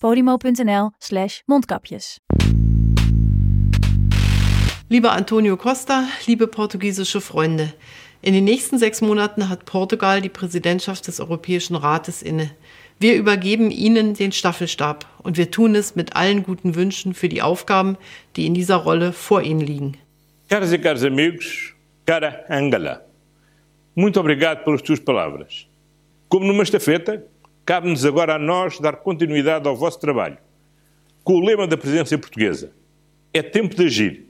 podimo.nl slash mondkapjes. Lieber Antonio Costa, liebe portugiesische Freunde, in den nächsten sechs Monaten hat Portugal die Präsidentschaft des Europäischen Rates inne. Wir übergeben Ihnen den Staffelstab und wir tun es mit allen guten Wünschen für die Aufgaben, die in dieser Rolle vor Ihnen liegen. Caras e caros amigos, cara Angela, muito obrigado pelas tuas palavras. Como numa estafeta, cabe-nos agora a nós dar continuidade ao vosso trabalho. Com o lema da presidência portuguesa: é tempo de agir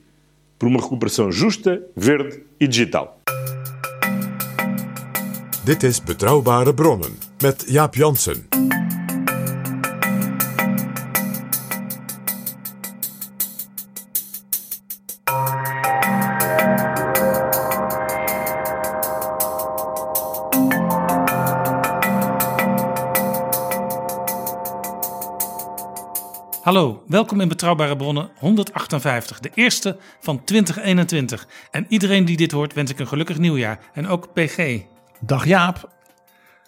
por uma recuperação justa, verde e digital. Dit is Betrouwbare Bronnen met Jaap Jansen. Hallo, welkom in Betrouwbare Bronnen 158, de eerste van 2021. En iedereen die dit hoort wens ik een gelukkig nieuwjaar. En ook PG. Dag Jaap.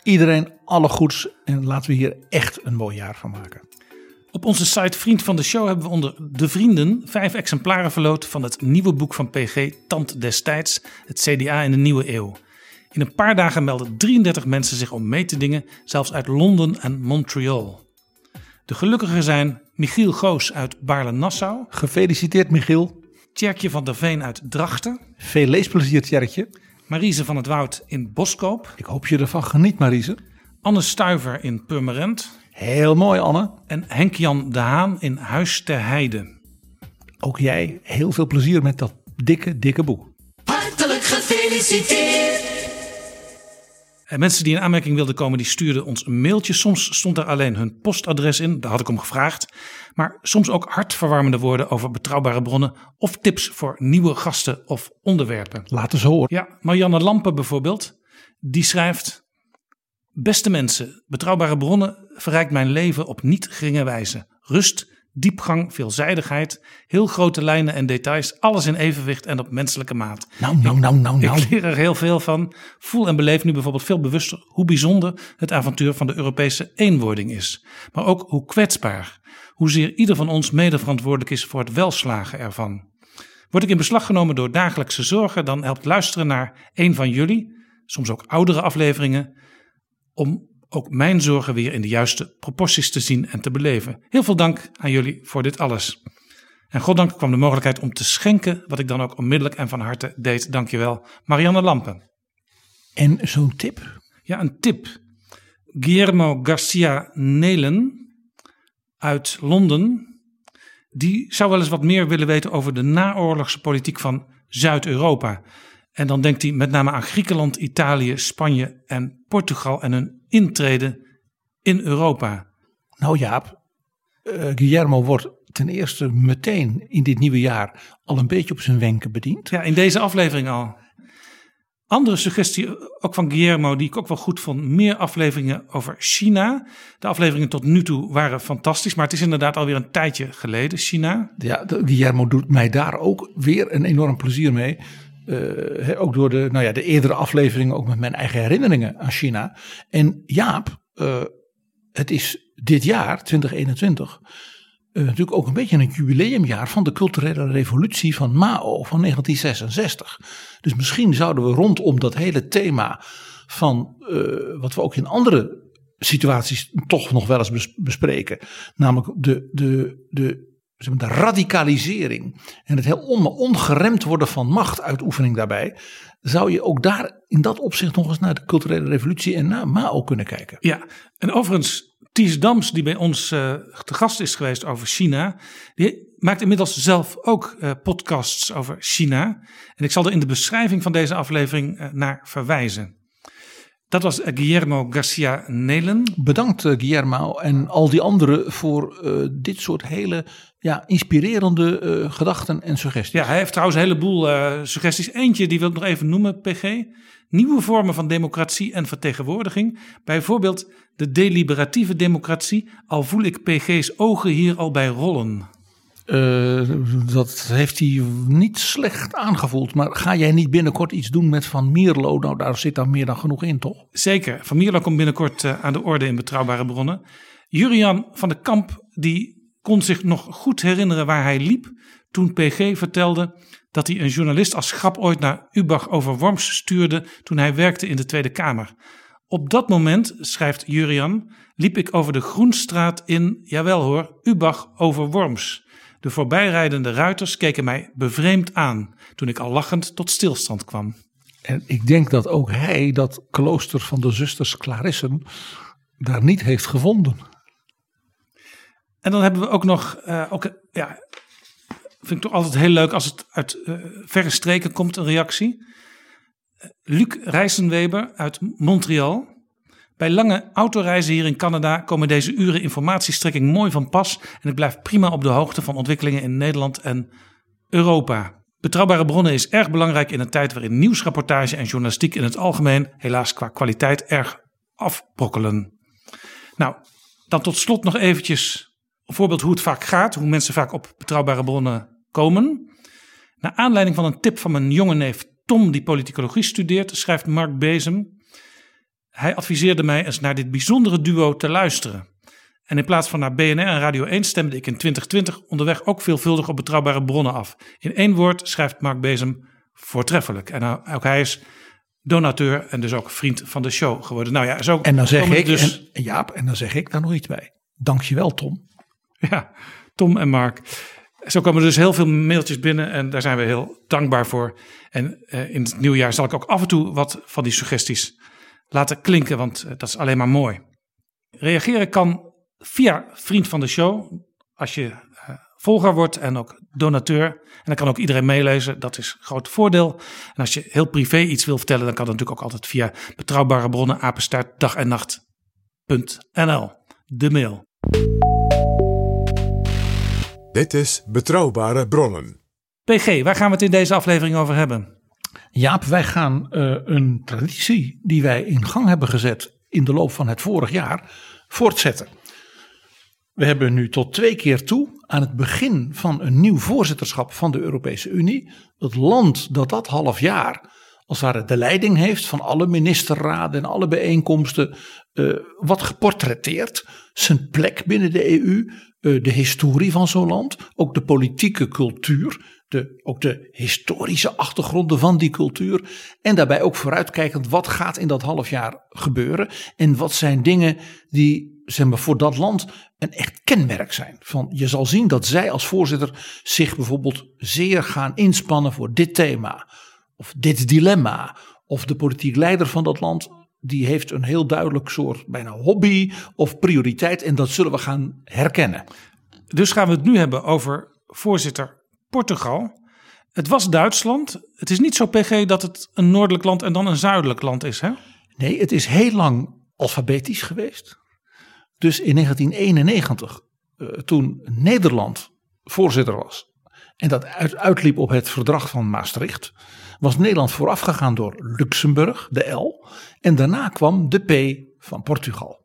Iedereen alle goeds en laten we hier echt een mooi jaar van maken. Op onze site Vriend van de Show hebben we onder de vrienden vijf exemplaren verloot van het nieuwe boek van PG, Tand destijds, het CDA in de nieuwe eeuw. In een paar dagen melden 33 mensen zich om mee te dingen, zelfs uit Londen en Montreal. De gelukkigen zijn Michiel Goos uit Baarle-Nassau, Gefeliciteerd Michiel. Tjerkje van der Veen uit Drachten, Veel leesplezier Tjerkje. Marise van het Woud in Boskoop, Ik hoop je ervan geniet Marise. Anne Stuiver in Purmerend Heel mooi Anne. en Henk-Jan de Haan in Huis ter Heide. Ook jij heel veel plezier met dat dikke, dikke boek. Hartelijk gefeliciteerd. En mensen die in aanmerking wilden komen, die stuurden ons een mailtje. Soms stond daar alleen hun postadres in, daar had ik om gevraagd. Maar soms ook hartverwarmende woorden over betrouwbare bronnen of tips voor nieuwe gasten of onderwerpen. Laat eens horen. Ja, Marianne Lampen bijvoorbeeld, die schrijft... Beste mensen, betrouwbare bronnen verrijkt mijn leven op niet geringe wijze. Rust, diepgang, veelzijdigheid, heel grote lijnen en details, alles in evenwicht en op menselijke maat. Nou, nou, nou, nou, nou. Ik leer er heel veel van. Voel en beleef nu bijvoorbeeld veel bewuster hoe bijzonder het avontuur van de Europese eenwording is. Maar ook hoe kwetsbaar, hoezeer ieder van ons mede verantwoordelijk is voor het welslagen ervan. Word ik in beslag genomen door dagelijkse zorgen, dan helpt luisteren naar een van jullie, soms ook oudere afleveringen, om ook mijn zorgen weer in de juiste proporties te zien en te beleven. Heel veel dank aan jullie voor dit alles. En goddank kwam de mogelijkheid om te schenken, wat ik dan ook onmiddellijk en van harte deed. Dankjewel, Marianne Lampen. En zo'n tip. Ja, een tip. Guillermo Garcia Nelen uit Londen, die zou wel eens wat meer willen weten over de naoorlogse politiek van Zuid-Europa. En dan denkt hij met name aan Griekenland, Italië, Spanje en Portugal en hun intrede in Europa. Nou Jaap, eh, Guillermo wordt ten eerste meteen in dit nieuwe jaar al een beetje op zijn wenken bediend. Ja, in deze aflevering al. Andere suggestie, ook van Guillermo, die ik ook wel goed vond. Meer afleveringen over China. De afleveringen tot nu toe waren fantastisch, maar het is inderdaad alweer een tijdje geleden, China. Ja, Guillermo doet mij daar ook weer een enorm plezier mee. Eh, ook door de, nou ja, de eerdere afleveringen, ook met mijn eigen herinneringen aan China. En Jaap, eh, het is dit jaar, 2021, eh, natuurlijk ook een beetje een jubileumjaar van de culturele revolutie van Mao van 1966. Dus misschien zouden we rondom dat hele thema van wat we ook in andere situaties toch nog wel eens bes- bespreken. Namelijk de, de, de zeg maar, de radicalisering en het heel on, ongeremd worden van machtuitoefening daarbij, zou je ook daar in dat opzicht nog eens naar de culturele revolutie en na Mao kunnen kijken. Ja, en overigens, Ties Dams, die bij ons uh, te gast is geweest over China, die maakt inmiddels zelf ook uh, podcasts over China. En ik zal er in de beschrijving van deze aflevering uh, naar verwijzen. Dat was Guillermo Garcia Nelen. Bedankt Guillermo en al die anderen voor dit soort hele ja, inspirerende gedachten en suggesties. Ja, hij heeft trouwens een heleboel suggesties. Eentje, die wil ik nog even noemen, PG. Nieuwe vormen van democratie en vertegenwoordiging. Bijvoorbeeld de deliberatieve democratie, al voel ik PG's ogen hier al bij rollen. Uh, dat heeft hij niet slecht aangevoeld. Maar ga jij niet binnenkort iets doen met Van Mierlo? Nou, daar zit dan meer dan genoeg in, toch? Zeker. Van Mierlo komt binnenkort aan de orde in Betrouwbare Bronnen. Jurian van de Kamp, die kon zich nog goed herinneren waar hij liep toen PG vertelde dat hij een journalist als grap ooit naar Ubach over Worms stuurde toen hij werkte in de Tweede Kamer. Op dat moment, schrijft Jurian, liep ik over de Groenstraat in, jawel hoor, Ubach over Worms. De voorbijrijdende ruiters keken mij bevreemd aan toen ik al lachend tot stilstand kwam. En ik denk dat ook hij dat klooster van de zusters Clarissen daar niet heeft gevonden. En dan hebben we ook nog, uh, ook, ja, vind ik toch altijd heel leuk als het uit uh, verre streken komt, een reactie. Luc Rijsenweber uit Montreal. Bij lange autoreizen hier in Canada komen deze uren informatiestrekking mooi van pas en ik blijf prima op de hoogte van ontwikkelingen in Nederland en Europa. Betrouwbare bronnen is erg belangrijk in een tijd waarin nieuwsrapportage en journalistiek in het algemeen helaas qua kwaliteit erg afbrokkelen. Nou, dan tot slot nog eventjes een voorbeeld hoe het vaak gaat, hoe mensen vaak op betrouwbare bronnen komen. Naar aanleiding van een tip van mijn jonge neef Tom, die politicologie studeert, schrijft Mark Bezem. Hij adviseerde mij eens naar dit bijzondere duo te luisteren. En in plaats van naar BNR en Radio 1 stemde ik in 2020 onderweg ook veelvuldig op betrouwbare bronnen af. In één woord schrijft Mark Bezem voortreffelijk. En ook hij is donateur en dus ook vriend van de show geworden. Nou ja, zo en dan zeg ik, dus... en, Jaap, en dan zeg ik daar nog iets bij. Dankjewel Tom. Ja, Tom en Mark. Zo komen er dus heel veel mailtjes binnen en daar zijn we heel dankbaar voor. En uh, in het nieuwjaar zal ik ook af en toe wat van die suggesties laten klinken, want uh, dat is alleen maar mooi. Reageren kan via vriend van de show, als je uh, volger wordt en ook donateur. En dan kan ook iedereen meelezen, dat is groot voordeel. En als je heel privé iets wil vertellen, dan kan dat natuurlijk ook altijd via betrouwbare bronnen, apenstaart, en nacht.nl. De mail. Dit is Betrouwbare Bronnen. PG, waar gaan we het in deze aflevering over hebben? Jaap, wij gaan uh, een traditie die wij in gang hebben gezet in de loop van het vorig jaar voortzetten. We hebben nu tot twee keer toe aan het begin van een nieuw voorzitterschap van de Europese Unie, het land dat dat half jaar als het ware de leiding heeft van alle ministerraden en alle bijeenkomsten, uh, wat geportretteerd, zijn plek binnen de EU, de historie van zo'n land, ook de politieke cultuur, de, ook de historische achtergronden van die cultuur. En daarbij ook vooruitkijkend wat gaat in dat half jaar gebeuren. En wat zijn dingen die zeg maar, voor dat land een echt kenmerk zijn. Van, je zal zien dat zij als voorzitter zich bijvoorbeeld zeer gaan inspannen voor dit thema. Of dit dilemma. Of de politiek leider van dat land die heeft een heel duidelijk soort bijna hobby of prioriteit. En dat zullen we gaan herkennen. Dus gaan we het nu hebben over voorzitter Portugal. Het was Duitsland. Het is niet zo PG dat het een noordelijk land en dan een zuidelijk land is, hè? Nee, het is heel lang alfabetisch geweest. Dus in 1991, uh, toen Nederland voorzitter was en dat uit, uitliep op het verdrag van Maastricht, was Nederland voorafgegaan door Luxemburg, de L, en daarna kwam de P van Portugal.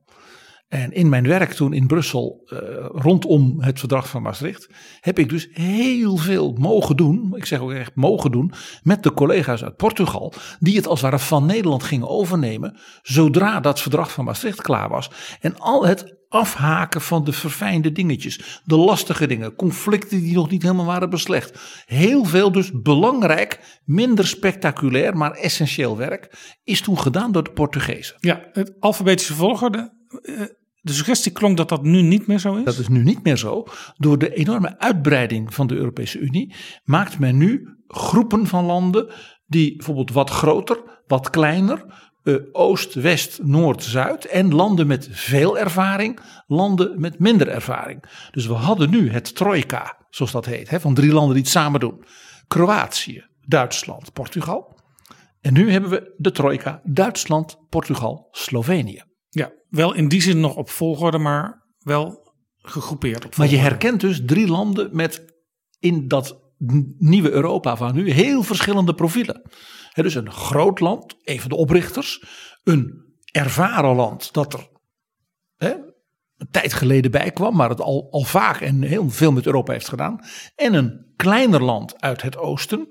En in mijn werk toen in Brussel uh, rondom het verdrag van Maastricht heb ik dus heel veel mogen doen, ik zeg ook echt mogen doen, met de collega's uit Portugal, die het als het ware van Nederland gingen overnemen zodra dat verdrag van Maastricht klaar was. En al het afhaken van de verfijnde dingetjes, de lastige dingen, conflicten die nog niet helemaal waren beslecht. Heel veel dus belangrijk, minder spectaculair, maar essentieel werk is toen gedaan door de Portugezen. Ja, het alfabetische volgorde. Uh, de suggestie klonk dat dat nu niet meer zo is. Dat is nu niet meer zo. Door de enorme uitbreiding van de Europese Unie maakt men nu groepen van landen die bijvoorbeeld wat groter, wat kleiner, eh, Oost, West, Noord, Zuid en landen met veel ervaring, landen met minder ervaring. Dus we hadden nu het trojka, zoals dat heet, hè, van drie landen die het samen doen. Kroatië, Duitsland, Portugal. En nu hebben we de trojka Duitsland, Portugal, Slovenië. Ja, wel in die zin nog op volgorde, maar wel gegroepeerd op Maar je volgorde. herkent dus drie landen met in dat nieuwe Europa van nu heel verschillende profielen. Dus een groot land, een van de oprichters. Een ervaren land dat er een tijd geleden bij kwam, maar het al, al vaak en heel veel met Europa heeft gedaan. En een kleiner land uit het oosten,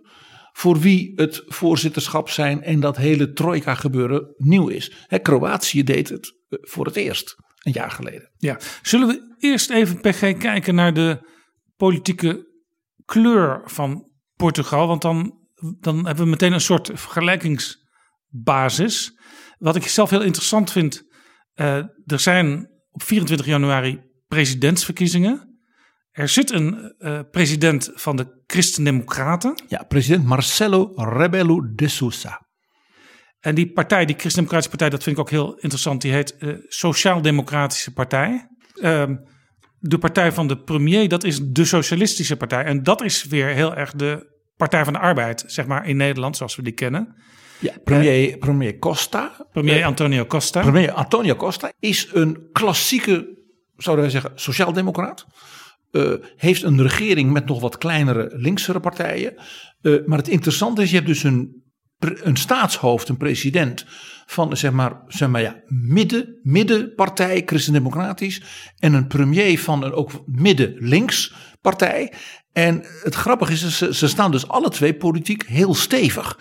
voor wie het voorzitterschap zijn en dat hele trojka gebeuren nieuw is. Kroatië deed het eh, voor het eerst, een jaar geleden. Ja, zullen we eerst even PG kijken naar de politieke kleur van Portugal? Want dan, dan hebben we meteen een soort vergelijkingsbasis. Wat ik zelf heel interessant vind, eh, er zijn op 24 januari presidentsverkiezingen. Er zit een eh, president van de Christen-Democraten. Ja, president Marcelo Rebelo de Sousa. En die partij, die Christen-Democratische partij, dat vind ik ook heel interessant. Die heet eh, Sociaal-Democratische Partij. Ehm, de partij van de premier, dat is de Socialistische Partij. En dat is weer heel erg de Partij van de Arbeid, zeg maar in Nederland, zoals we die kennen. Ja, premier, premier Costa. Premier eh, Antonio Costa. premier Antonio Costa is een klassieke, zouden wij zeggen, sociaaldemocraat. Eh, heeft een regering met nog wat kleinere linksere partijen. Eh, maar het interessante is, je hebt dus een, een staatshoofd, een president van zeg maar, zeg maar ja, midden, middenpartij, christendemocratisch. En een premier van een ook midden-links partij. En het grappige is, ze, ze staan dus alle twee politiek heel stevig.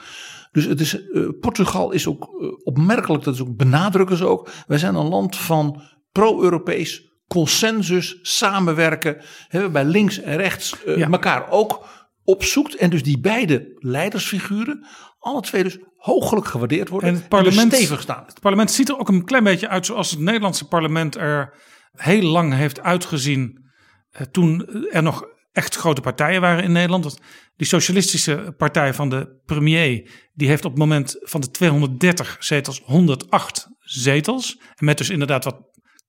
Dus het is, eh, Portugal is ook eh, opmerkelijk, dat is ook, benadrukken ze ook. Wij zijn een land van pro-Europees consensus, samenwerken. Hè, waarbij links en rechts eh, Ja. elkaar ook opzoekt. En dus die beide leidersfiguren, alle twee dus hooglijk gewaardeerd worden. En het parlement, stevig staan. het parlement ziet er ook een klein beetje uit zoals het Nederlandse parlement er heel lang heeft uitgezien. eh, toen er nog echt grote partijen waren in Nederland. Want die socialistische partij van de premier, die heeft op het moment van de 230 zetels 108 zetels. En met dus inderdaad wat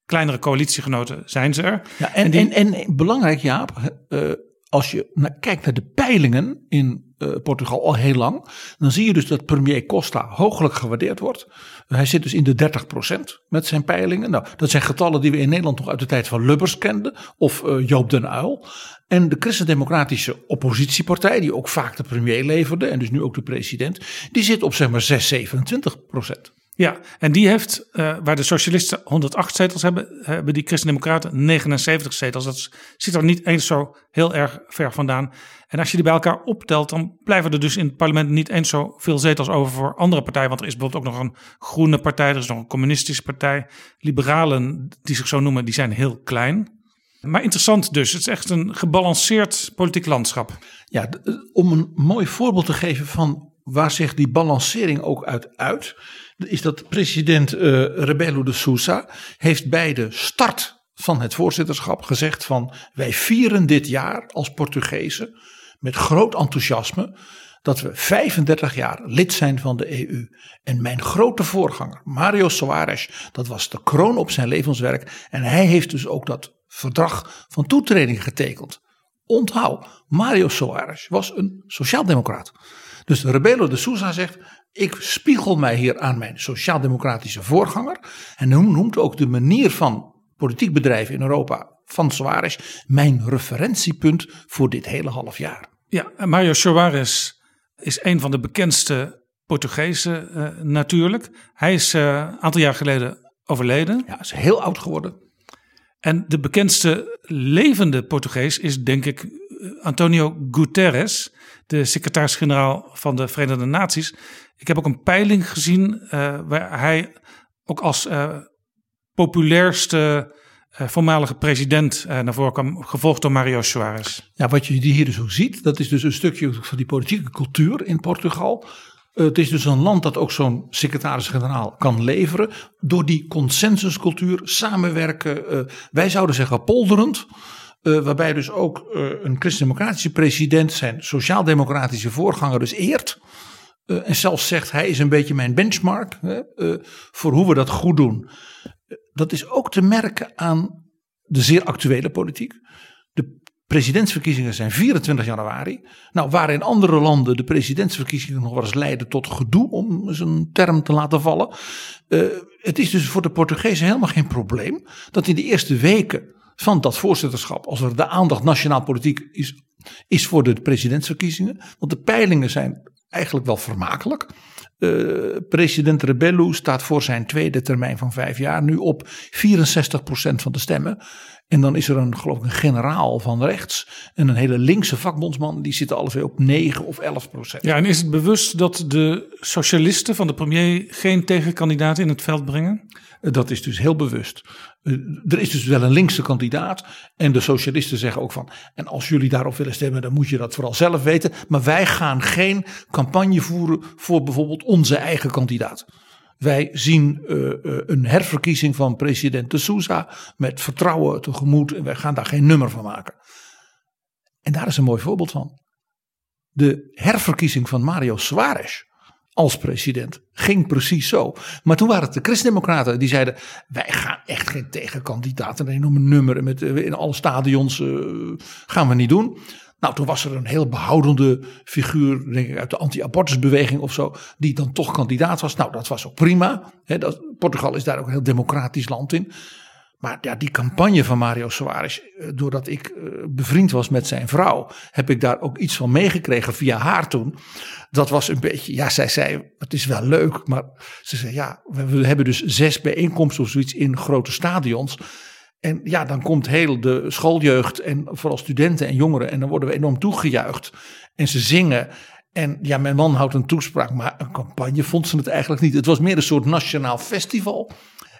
kleinere coalitiegenoten zijn ze er. Ja, en, die- en, en, belangrijk Jaap, eh, als je naar, kijkt naar de peilingen in eh, Portugal al heel lang, dan zie je dus dat premier Costa hooglijk gewaardeerd wordt. Hij zit dus in de 30% met zijn peilingen. Nou, dat zijn getallen die we in Nederland nog uit de tijd van Lubbers kenden, of eh, Joop den Uyl. En de christendemocratische oppositiepartij, die ook vaak de premier leverde en dus nu ook de president, die zit op zeg maar 6, 27%. Ja, en die heeft, eh, waar de socialisten 108 zetels hebben, hebben die christendemocraten 79 zetels. Dat zit er niet eens zo heel erg ver vandaan. En als je die bij elkaar optelt, dan blijven er dus in het parlement niet eens zoveel zetels over voor andere partijen. Want er is bijvoorbeeld ook nog een groene partij, er is nog een communistische partij. Liberalen, die zich zo noemen, die zijn heel klein. Maar interessant dus, het is echt een gebalanceerd politiek landschap. Ja, eh, om een mooi voorbeeld te geven van waar zich die balancering ook uit uit, is dat president eh Rebelo de Sousa heeft bij de start van het voorzitterschap gezegd van wij vieren dit jaar als Portugezen met groot enthousiasme dat we 35 jaar lid zijn van de EU. En mijn grote voorganger, Mario Soares, dat was de kroon op zijn levenswerk. En hij heeft dus ook dat verdrag van toetreding getekend. Onthoud, Mario Soares was een sociaaldemocraat. Dus Rebelo de Sousa zegt, ik spiegel mij hier aan mijn sociaaldemocratische voorganger. En hij noemt ook de manier van politiek bedrijven in Europa van Soares mijn referentiepunt voor dit hele half jaar. Ja, Mario Soares is een van de bekendste Portugezen eh, natuurlijk. Hij is eh, een aantal jaar geleden overleden. Ja, is heel oud geworden. En de bekendste levende Portugees is denk ik Antonio Guterres, de secretaris-generaal van de Verenigde Naties. Ik heb ook een peiling gezien eh, waar hij ook als populairste eh, voormalige president eh, naar voren kwam, gevolgd door Mario Soares. Ja, wat je hier dus ook ziet, dat is dus een stukje van die politieke cultuur in Portugal. Uh, het is dus een land dat ook zo'n secretaris-generaal kan leveren. Door die consensuscultuur, samenwerken. Wij zouden zeggen polderend. Waarbij dus ook een christendemocratische president zijn sociaal-democratische voorganger dus eert. en zelfs zegt hij is een beetje mijn benchmark voor hoe we dat goed doen. Dat is ook te merken aan de zeer actuele politiek. De presidentsverkiezingen zijn 24 januari. Nou, waar in andere landen de presidentsverkiezingen nog wel eens leiden tot gedoe, om zijn term te laten vallen. Uh, het is dus voor de Portugezen helemaal geen probleem dat in de eerste weken van dat voorzitterschap, als er de aandacht nationaal politiek is, is voor de presidentsverkiezingen. Want de peilingen zijn eigenlijk wel vermakelijk. Uh, president Rebello staat voor zijn tweede termijn van vijf jaar nu op 64% van de stemmen. En dan is er een, geloof ik, een generaal van rechts en een hele linkse vakbondsman. Die zitten alle twee op 9 of 11 procent. Ja, en is het bewust dat de socialisten van de premier geen tegenkandidaat in het veld brengen? Dat is dus heel bewust. Eh, er is dus wel een linkse kandidaat. En de socialisten zeggen ook van. En als jullie daarop willen stemmen, dan moet je dat vooral zelf weten. Maar wij gaan geen campagne voeren voor bijvoorbeeld onze eigen kandidaat. Wij zien uh, een herverkiezing van president de met vertrouwen tegemoet en wij gaan daar geen nummer van maken. En daar is een mooi voorbeeld van. De herverkiezing van Mario Suarez als president ging precies zo. Maar toen waren het de Christendemocraten die zeiden: wij gaan echt geen tegenkandidaat en een nummer met in alle stadions uh, gaan we niet doen. Nou, toen was er een heel behoudende figuur, denk ik, uit de anti-abortusbeweging of zo, die dan toch kandidaat was. Nou, dat was ook prima. dat, Portugal is daar ook een heel democratisch land in. Maar ja, die campagne van Mario Soares, eh, doordat ik eh, bevriend was met zijn vrouw, heb ik daar ook iets van meegekregen via haar toen. Dat was een beetje, ja, zij zei, het is wel leuk, maar ze zei, ja, we hebben dus zes bijeenkomsten of zoiets in grote stadions. En ja, dan komt heel de schooljeugd en vooral studenten en jongeren. En dan worden we enorm toegejuicht. En ze zingen. En ja, mijn man houdt een toespraak, maar een campagne vond ze het eigenlijk niet. Het was meer een soort nationaal festival.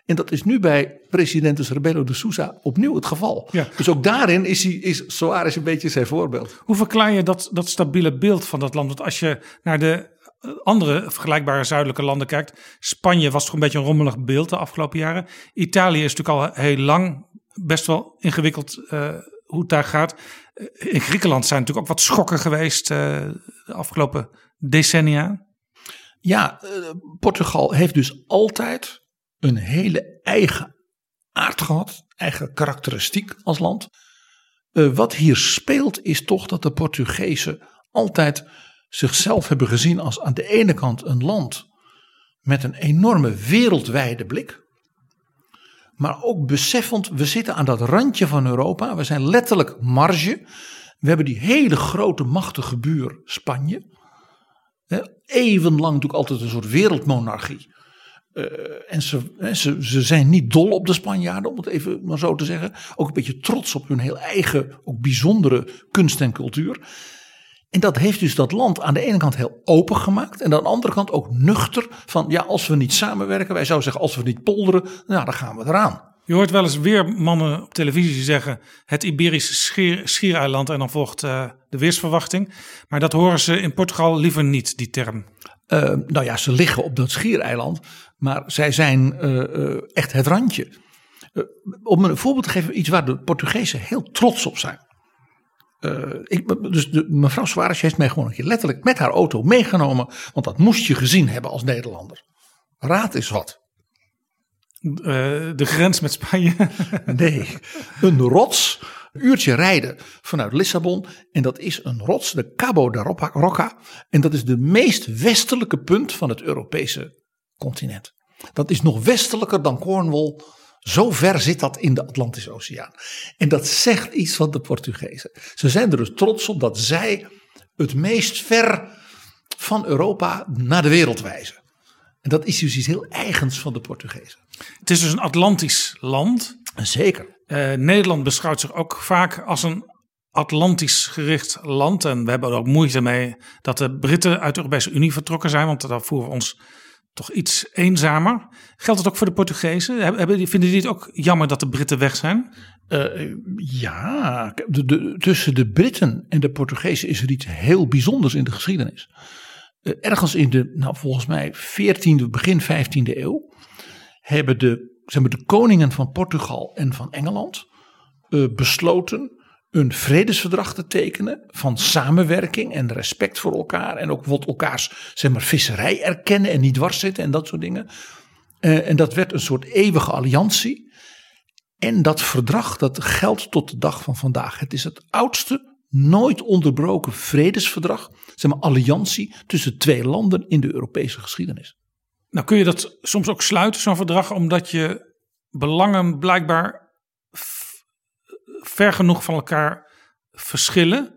En dat is nu bij president Rebelo de Sousa opnieuw het geval. Ja. Dus ook daarin is, hij, is Soares een beetje zijn voorbeeld. Hoe verklaar je dat, dat stabiele beeld van dat land? Want als je naar de andere vergelijkbare zuidelijke landen kijkt. Spanje was toch een beetje een rommelig beeld de afgelopen jaren. Italië is natuurlijk al heel lang best wel ingewikkeld uh, hoe het daar gaat. Eh, in Griekenland zijn natuurlijk ook wat schokken geweest uh, de afgelopen decennia. Ja, Portugal heeft dus altijd een hele eigen aard gehad, eigen karakteristiek als land. wat hier speelt is toch dat de Portugezen altijd zichzelf hebben gezien als aan de ene kant een land met een enorme wereldwijde blik. Maar ook beseffend, we zitten aan dat randje van Europa. We zijn letterlijk marge. We hebben die hele grote machtige buur Spanje. Evenlang natuurlijk altijd een soort wereldmonarchie. Uh, en ze, ze, ze zijn niet dol op de Spanjaarden, om het even maar zo te zeggen. Ook een beetje trots op hun heel eigen, ook bijzondere kunst en cultuur. En dat heeft dus dat land aan de ene kant heel open gemaakt. En aan de andere kant ook nuchter. Van ja, als we niet samenwerken. Wij zouden zeggen, als we niet polderen. Nou, dan gaan we eraan. Je hoort wel eens weer mannen op televisie zeggen. Het Iberische schier, schiereiland. En dan volgt uh, de weersverwachting. Maar dat horen ze in Portugal liever niet, die term. Uh, nou ja, ze liggen op dat schiereiland. Maar zij zijn uh, echt het randje. om een voorbeeld te geven, iets waar de Portugezen heel trots op zijn. Uh, ik, dus de, mevrouw Suarez heeft mij gewoon een keer letterlijk met haar auto meegenomen. Want dat moest je gezien hebben als Nederlander. Raad is wat. Uh, de grens met Spanje? nee, een rots. uurtje rijden vanuit Lissabon. En dat is een rots, de Cabo de Roca. En dat is de meest westelijke punt van het Europese continent. Dat is nog westelijker dan Cornwall zo ver zit dat in de Atlantische Oceaan. En dat zegt iets van de Portugezen. Ze zijn er dus trots op dat zij het meest ver van Europa naar de wereld wijzen. En dat is dus iets heel eigens van de Portugezen. Het is dus een Atlantisch land. Zeker. Uh, Nederland beschouwt zich ook vaak als een Atlantisch gericht land. En we hebben er ook moeite mee dat de Britten uit de Europese Unie vertrokken zijn. Want daar voeren we ons toch iets eenzamer. Geldt het ook voor de Portugezen? Hebben, vinden die het ook jammer dat de Britten weg zijn? Uh, ja, tussen de Britten en de Portugezen is er iets heel bijzonders in de geschiedenis. eh, ergens in de, nou volgens mij 14e, begin 15e eeuw, hebben de, zeg maar, de koningen van Portugal en van Engeland eh, besloten een vredesverdrag te tekenen van samenwerking en respect voor elkaar. En ook bijvoorbeeld elkaars zeg maar, visserij erkennen en niet dwars zitten en dat soort dingen. Eh, en dat werd een soort eeuwige alliantie. En dat verdrag dat geldt tot de dag van vandaag. Het is het oudste, nooit onderbroken vredesverdrag, zeg maar alliantie tussen twee landen in de Europese geschiedenis. Nou kun je dat soms ook sluiten, zo'n verdrag, omdat je belangen blijkbaar ver genoeg van elkaar verschillen.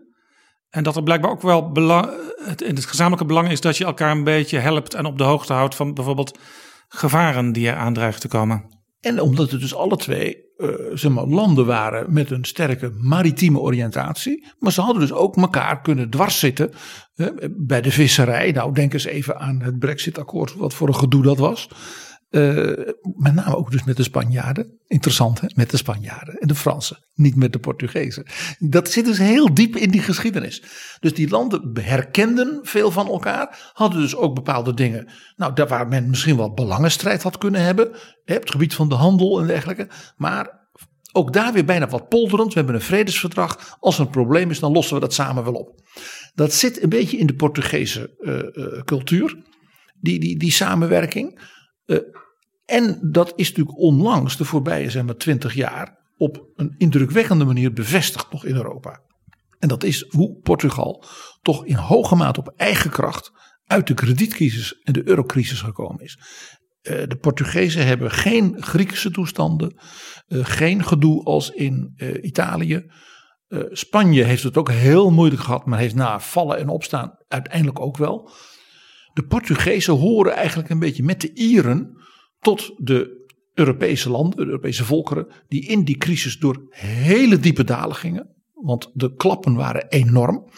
En dat er blijkbaar ook wel belang, het, in het gezamenlijke belang is dat je elkaar een beetje helpt en op de hoogte houdt van bijvoorbeeld gevaren die er aandreigen te komen. En omdat het dus alle twee eh, zeg maar, landen waren met een sterke maritieme oriëntatie. Maar ze hadden dus ook elkaar kunnen dwarszitten eh, bij de visserij. Nou, denk eens even aan het Brexit-akkoord, wat voor een gedoe dat was. Eh, met name ook dus met de Spanjaarden. Interessant hè, met de Spanjaarden en de Fransen. Niet met de Portugezen. Dat zit dus heel diep in die geschiedenis. Dus die landen herkenden veel van elkaar. Hadden dus ook bepaalde dingen. Nou, daar waar men misschien wel belangenstrijd had kunnen hebben. Op het gebied van de handel en dergelijke. Maar ook daar weer bijna wat polderend. We hebben een vredesverdrag. Als er een probleem is, dan lossen we dat samen wel op. Dat zit een beetje in de Portugese eh, eh, cultuur. Die, die, die samenwerking. Uh, en dat is natuurlijk onlangs, de voorbije zeg maar 20 jaar, op een indrukwekkende manier bevestigd nog in Europa. En dat is hoe Portugal toch in hoge mate op eigen kracht uit de kredietcrisis en de eurocrisis gekomen is. Uh, de Portugezen hebben geen Griekse toestanden, uh, geen gedoe als in Italië. Spanje heeft het ook heel moeilijk gehad, maar heeft na vallen en opstaan uiteindelijk ook wel. De Portugezen horen eigenlijk een beetje met de Ieren tot de Europese landen, de Europese volkeren, die in die crisis door hele diepe dalen gingen. Want de klappen waren enorm.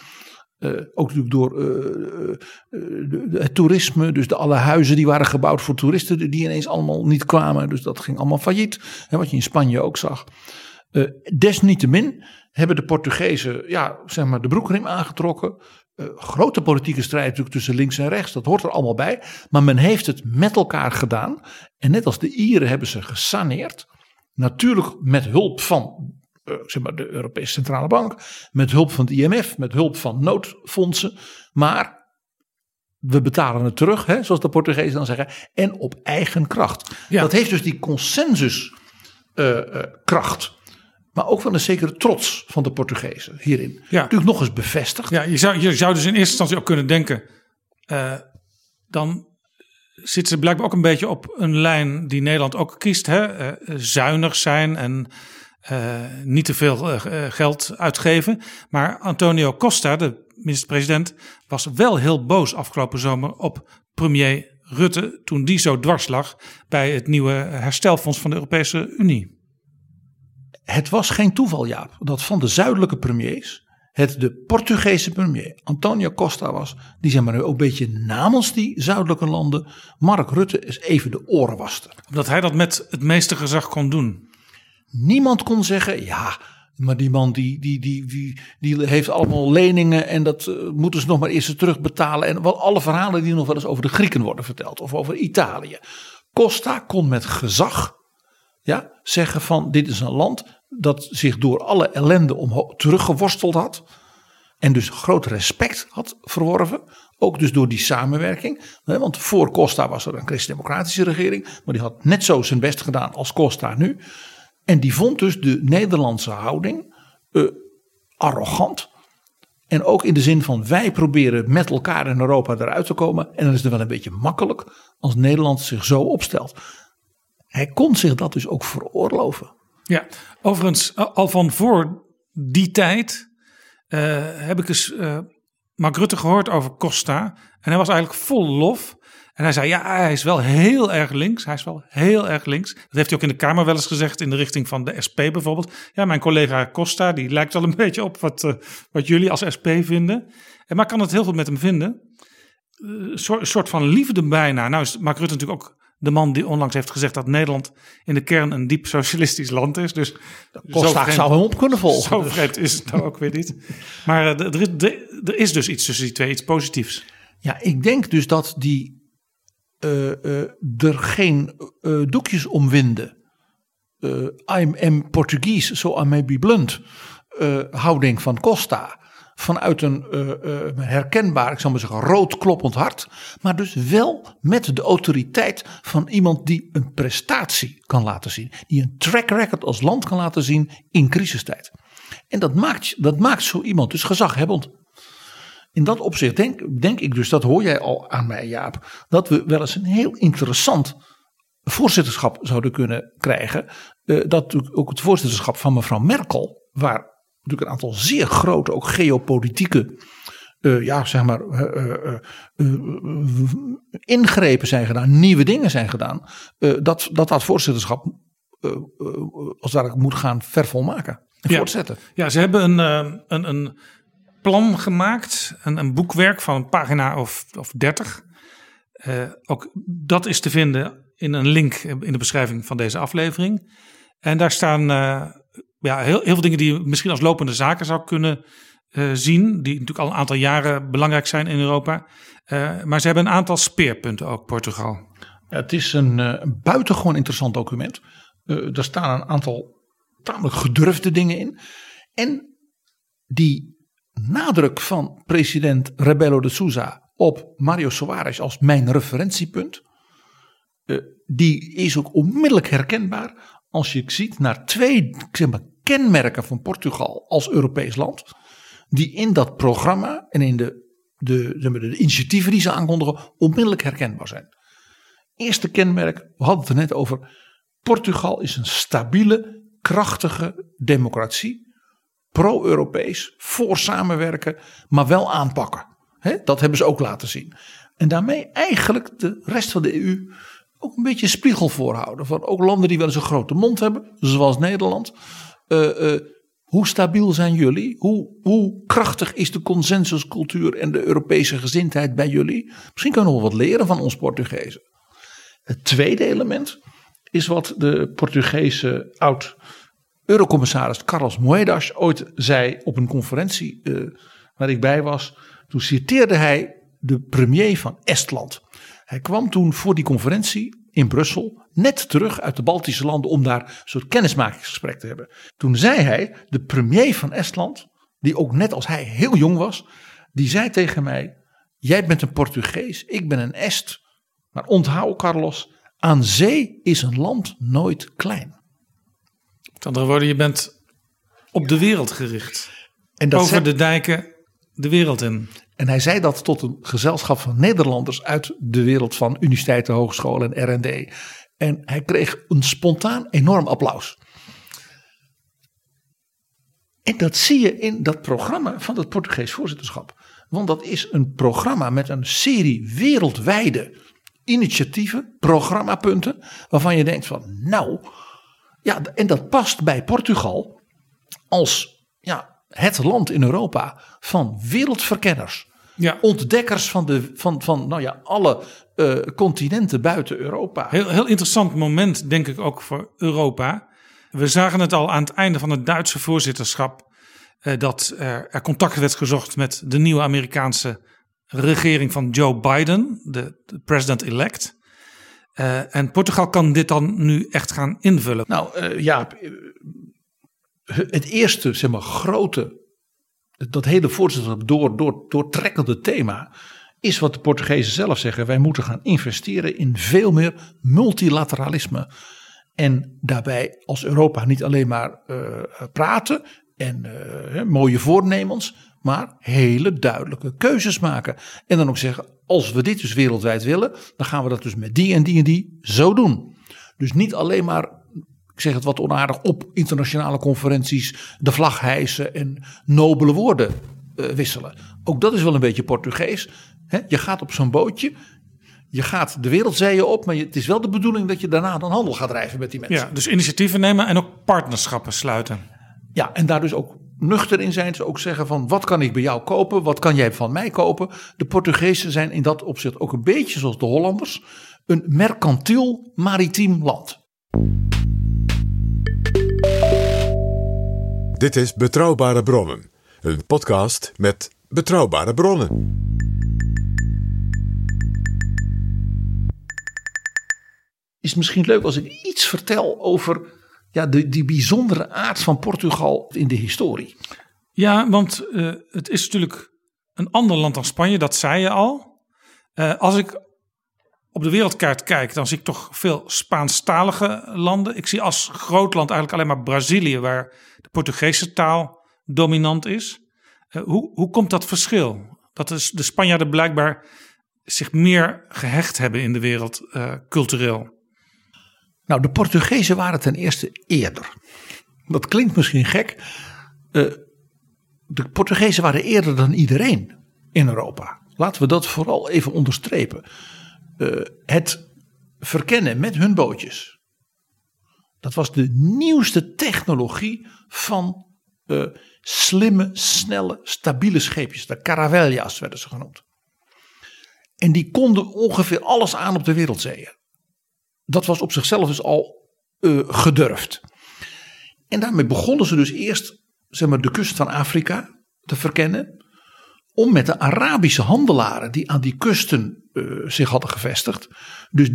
Uh, ook natuurlijk door uh, uh, het toerisme, dus de alle huizen die waren gebouwd voor toeristen, die ineens allemaal niet kwamen. Dus dat ging allemaal failliet, hè, wat je in Spanje ook zag. desniettemin hebben de Portugezen ja, zeg maar de broekriem aangetrokken. Uh, grote politieke strijd natuurlijk tussen links en rechts, dat hoort er allemaal bij. Maar men heeft het met elkaar gedaan. En net als de Ieren hebben ze gesaneerd. Natuurlijk met hulp van uh, zeg maar de Europese Centrale Bank, met hulp van het IMF, met hulp van noodfondsen. Maar we betalen het terug, hè, zoals de Portugezen dan zeggen, en op eigen kracht. Ja. Dat heeft dus die consensuskracht. Uh, maar ook van een zekere trots van de Portugezen hierin. Ja. Natuurlijk nog eens bevestigd. Ja, je zou, je zou dus in eerste instantie ook kunnen denken. Uh, dan zitten ze blijkbaar ook een beetje op een lijn die Nederland ook kiest. Hè? Uh, zuinig zijn en uh, niet te veel geld uitgeven. Maar Antonio Costa, de minister-president, was wel heel boos afgelopen zomer op premier Rutte. Toen die zo dwars lag bij het nieuwe herstelfonds van de Europese Unie. Het was geen toeval, Jaap, dat van de zuidelijke premiers het de Portugese premier Antonio Costa was, die zeg maar nu ook een beetje namens die zuidelijke landen Mark Rutte eens even de oren waste. Omdat hij dat met het meeste gezag kon doen. Niemand kon zeggen, ja, maar die man die, die, die, die, die heeft allemaal leningen en dat uh, moeten ze nog maar eerst terugbetalen. En wel alle verhalen die nog wel eens over de Grieken worden verteld of over Italië. Costa kon met gezag ja, zeggen van dit is een land dat zich door alle ellende teruggeworsteld had. En dus groot respect had verworven. Ook dus door die samenwerking. Want voor Costa was er een christendemocratische regering. Maar die had net zo zijn best gedaan als Costa nu. En die vond dus de Nederlandse houding uh, arrogant. En ook in de zin van wij proberen met elkaar in Europa eruit te komen. En dan is het wel een beetje makkelijk als Nederland zich zo opstelt. Hij kon zich dat dus ook veroorloven. Ja, overigens, al van voor die tijd uh, heb ik eens uh, Mark Rutte gehoord over Costa. En hij was eigenlijk vol lof. En hij zei, ja, hij is wel heel erg links. Hij is wel heel erg links. Dat heeft hij ook in de Kamer wel eens gezegd in de richting van de SP bijvoorbeeld. Ja, mijn collega Costa, die lijkt wel een beetje op wat, uh, wat jullie als SP vinden. En maar ik kan het heel goed met hem vinden. Een soort, soort van liefde bijna. Nou is Mark Rutte natuurlijk ook de man die onlangs heeft gezegd dat Nederland in de kern een diep socialistisch land is. Dus Costa zou hem op kunnen volgen. Zo vreemd is het nou ook weer niet. Maar er, er, er is dus iets tussen die twee, iets positiefs. Ja, ik denk dus dat die uh, uh, er geen uh, doekjes omwinden. I'm am Portuguese, so I may be blunt. houding van Costa. Vanuit een herkenbaar, ik zal maar zeggen, rood kloppend hart. Maar dus wel met de autoriteit van iemand die een prestatie kan laten zien. Die een track record als land kan laten zien in crisistijd. En dat maakt, dat maakt zo iemand dus gezaghebbend in dat opzicht denk, denk ik dus, dat hoor jij al aan mij Jaap, dat we wel eens een heel interessant voorzitterschap zouden kunnen krijgen. Uh, dat ook het voorzitterschap van mevrouw Merkel, waar natuurlijk een aantal zeer grote, ook geopolitieke, uh, ja zeg maar, uh, ingrepen zijn gedaan, nieuwe dingen zijn gedaan, dat, dat dat voorzitterschap als ware moet gaan vervolmaken en ja. voortzetten. Ja, ze hebben een, een, een plan gemaakt. Een, een boekwerk van een pagina of, of 30. Uh, ook dat is te vinden in een link in de beschrijving van deze aflevering. En daar staan ja, heel, heel veel dingen die je misschien als lopende zaken zou kunnen uh, zien. Die natuurlijk al een aantal jaren belangrijk zijn in Europa. maar ze hebben een aantal speerpunten ook, Portugal. Het is een, een buitengewoon interessant document. er staan een aantal tamelijk gedurfde dingen in. En die nadruk van president Rebelo de Souza op Mario Soares als mijn referentiepunt, die is ook onmiddellijk herkenbaar als je ziet naar twee zeg maar, kenmerken van Portugal als Europees land, die in dat programma en in de, de, de, de initiatieven die ze aankondigen onmiddellijk herkenbaar zijn. Eerste kenmerk, we hadden het er net over, Portugal is een stabiele, krachtige democratie pro-Europees, voor samenwerken, maar wel aanpakken. dat hebben ze ook laten zien. En daarmee eigenlijk de rest van de EU ook een beetje spiegel voorhouden. Van ook landen die wel eens een grote mond hebben, zoals Nederland. Uh, uh, hoe stabiel zijn jullie? Hoe, hoe krachtig is de consensuscultuur en de Europese gezindheid bij jullie? Misschien kunnen we wat leren van ons Portugezen. Het tweede element is wat de Portugese oud Eurocommissaris Carlos Moedas ooit zei op een conferentie uh, waar ik bij was. Toen citeerde hij de premier van Estland. Hij kwam toen voor die conferentie in Brussel net terug uit de Baltische landen om daar een soort kennismakingsgesprek te hebben. Toen zei hij, de premier van Estland, die ook net als hij heel jong was, die zei tegen mij: Jij bent een Portugees, ik ben een Est. Maar onthoud, Carlos, aan zee is een land nooit klein. Met andere woorden, je bent op de wereld gericht. En dat Over de dijken de wereld in. En hij zei dat tot een gezelschap van Nederlanders uit de wereld van universiteiten, hogescholen en R&D. En hij kreeg een spontaan enorm applaus. En dat zie je in dat programma van het Portugees voorzitterschap. Want dat is een programma met een serie wereldwijde initiatieven, programmapunten, waarvan je denkt van nou, ja, en dat past bij Portugal als ja, het land in Europa van wereldverkenners. Ja. Ontdekkers van, de, van, van nou ja, alle eh, continenten buiten Europa. Heel, heel interessant moment, denk ik ook voor Europa. We zagen het al aan het einde van het Duitse voorzitterschap. eh, dat er, er contact werd gezocht met de nieuwe Amerikaanse regering van Joe Biden, de, de president-elect. Eh, en Portugal kan dit dan nu echt gaan invullen. Nou ja, het eerste zeg maar, grote, dat hele voorzitterschap door, door, doortrekkende thema is wat de Portugezen zelf zeggen. Wij moeten gaan investeren in veel meer multilateralisme. En daarbij als Europa niet alleen maar eh, praten en hè, mooie voornemens, maar hele duidelijke keuzes maken. En dan ook zeggen, als we dit dus wereldwijd willen, dan gaan we dat dus met die en die en die zo doen. Dus niet alleen maar, ik zeg het wat onaardig, op internationale conferenties de vlag hijsen en nobele woorden eh, wisselen. Ook dat is wel een beetje Portugees. Hè? Je gaat op zo'n bootje, je gaat de wereldzeeën op, maar het is wel de bedoeling dat je daarna dan handel gaat drijven met die mensen. Ja, dus initiatieven nemen en ook partnerschappen sluiten. Ja, en daar dus ook nuchter in zijn. Ze ook zeggen van wat kan ik bij jou kopen? Wat kan jij van mij kopen? De Portugezen zijn in dat opzicht ook een beetje zoals de Hollanders. Een mercantiel maritiem land. Dit is Betrouwbare Bronnen, een podcast met betrouwbare bronnen. Is het misschien leuk als ik iets vertel over ja, de, die bijzondere aard van Portugal in de historie? Ja, want eh, het is natuurlijk een ander land dan Spanje, dat zei je al. Eh, als ik op de wereldkaart kijk, dan zie ik toch veel Spaanstalige landen. Ik zie als groot land eigenlijk alleen maar Brazilië, waar Portugese taal dominant is. Uh, hoe, hoe komt dat verschil? Dat is de Spanjaarden blijkbaar zich meer gehecht hebben in de wereld uh, cultureel. Nou, de Portugezen waren ten eerste eerder. Dat klinkt misschien gek. Uh, de Portugezen waren eerder dan iedereen in Europa. Laten we dat vooral even onderstrepen. Het verkennen met hun bootjes. Dat was de nieuwste technologie van uh, slimme, snelle, stabiele scheepjes. De caravellas werden ze genoemd. En die konden ongeveer alles aan op de wereldzeeën. Dat was op zichzelf dus al uh, gedurfd. En daarmee begonnen ze dus eerst zeg maar, de kust van Afrika te verkennen. Om met de Arabische handelaren die aan die kusten uh, zich hadden gevestigd. Dus,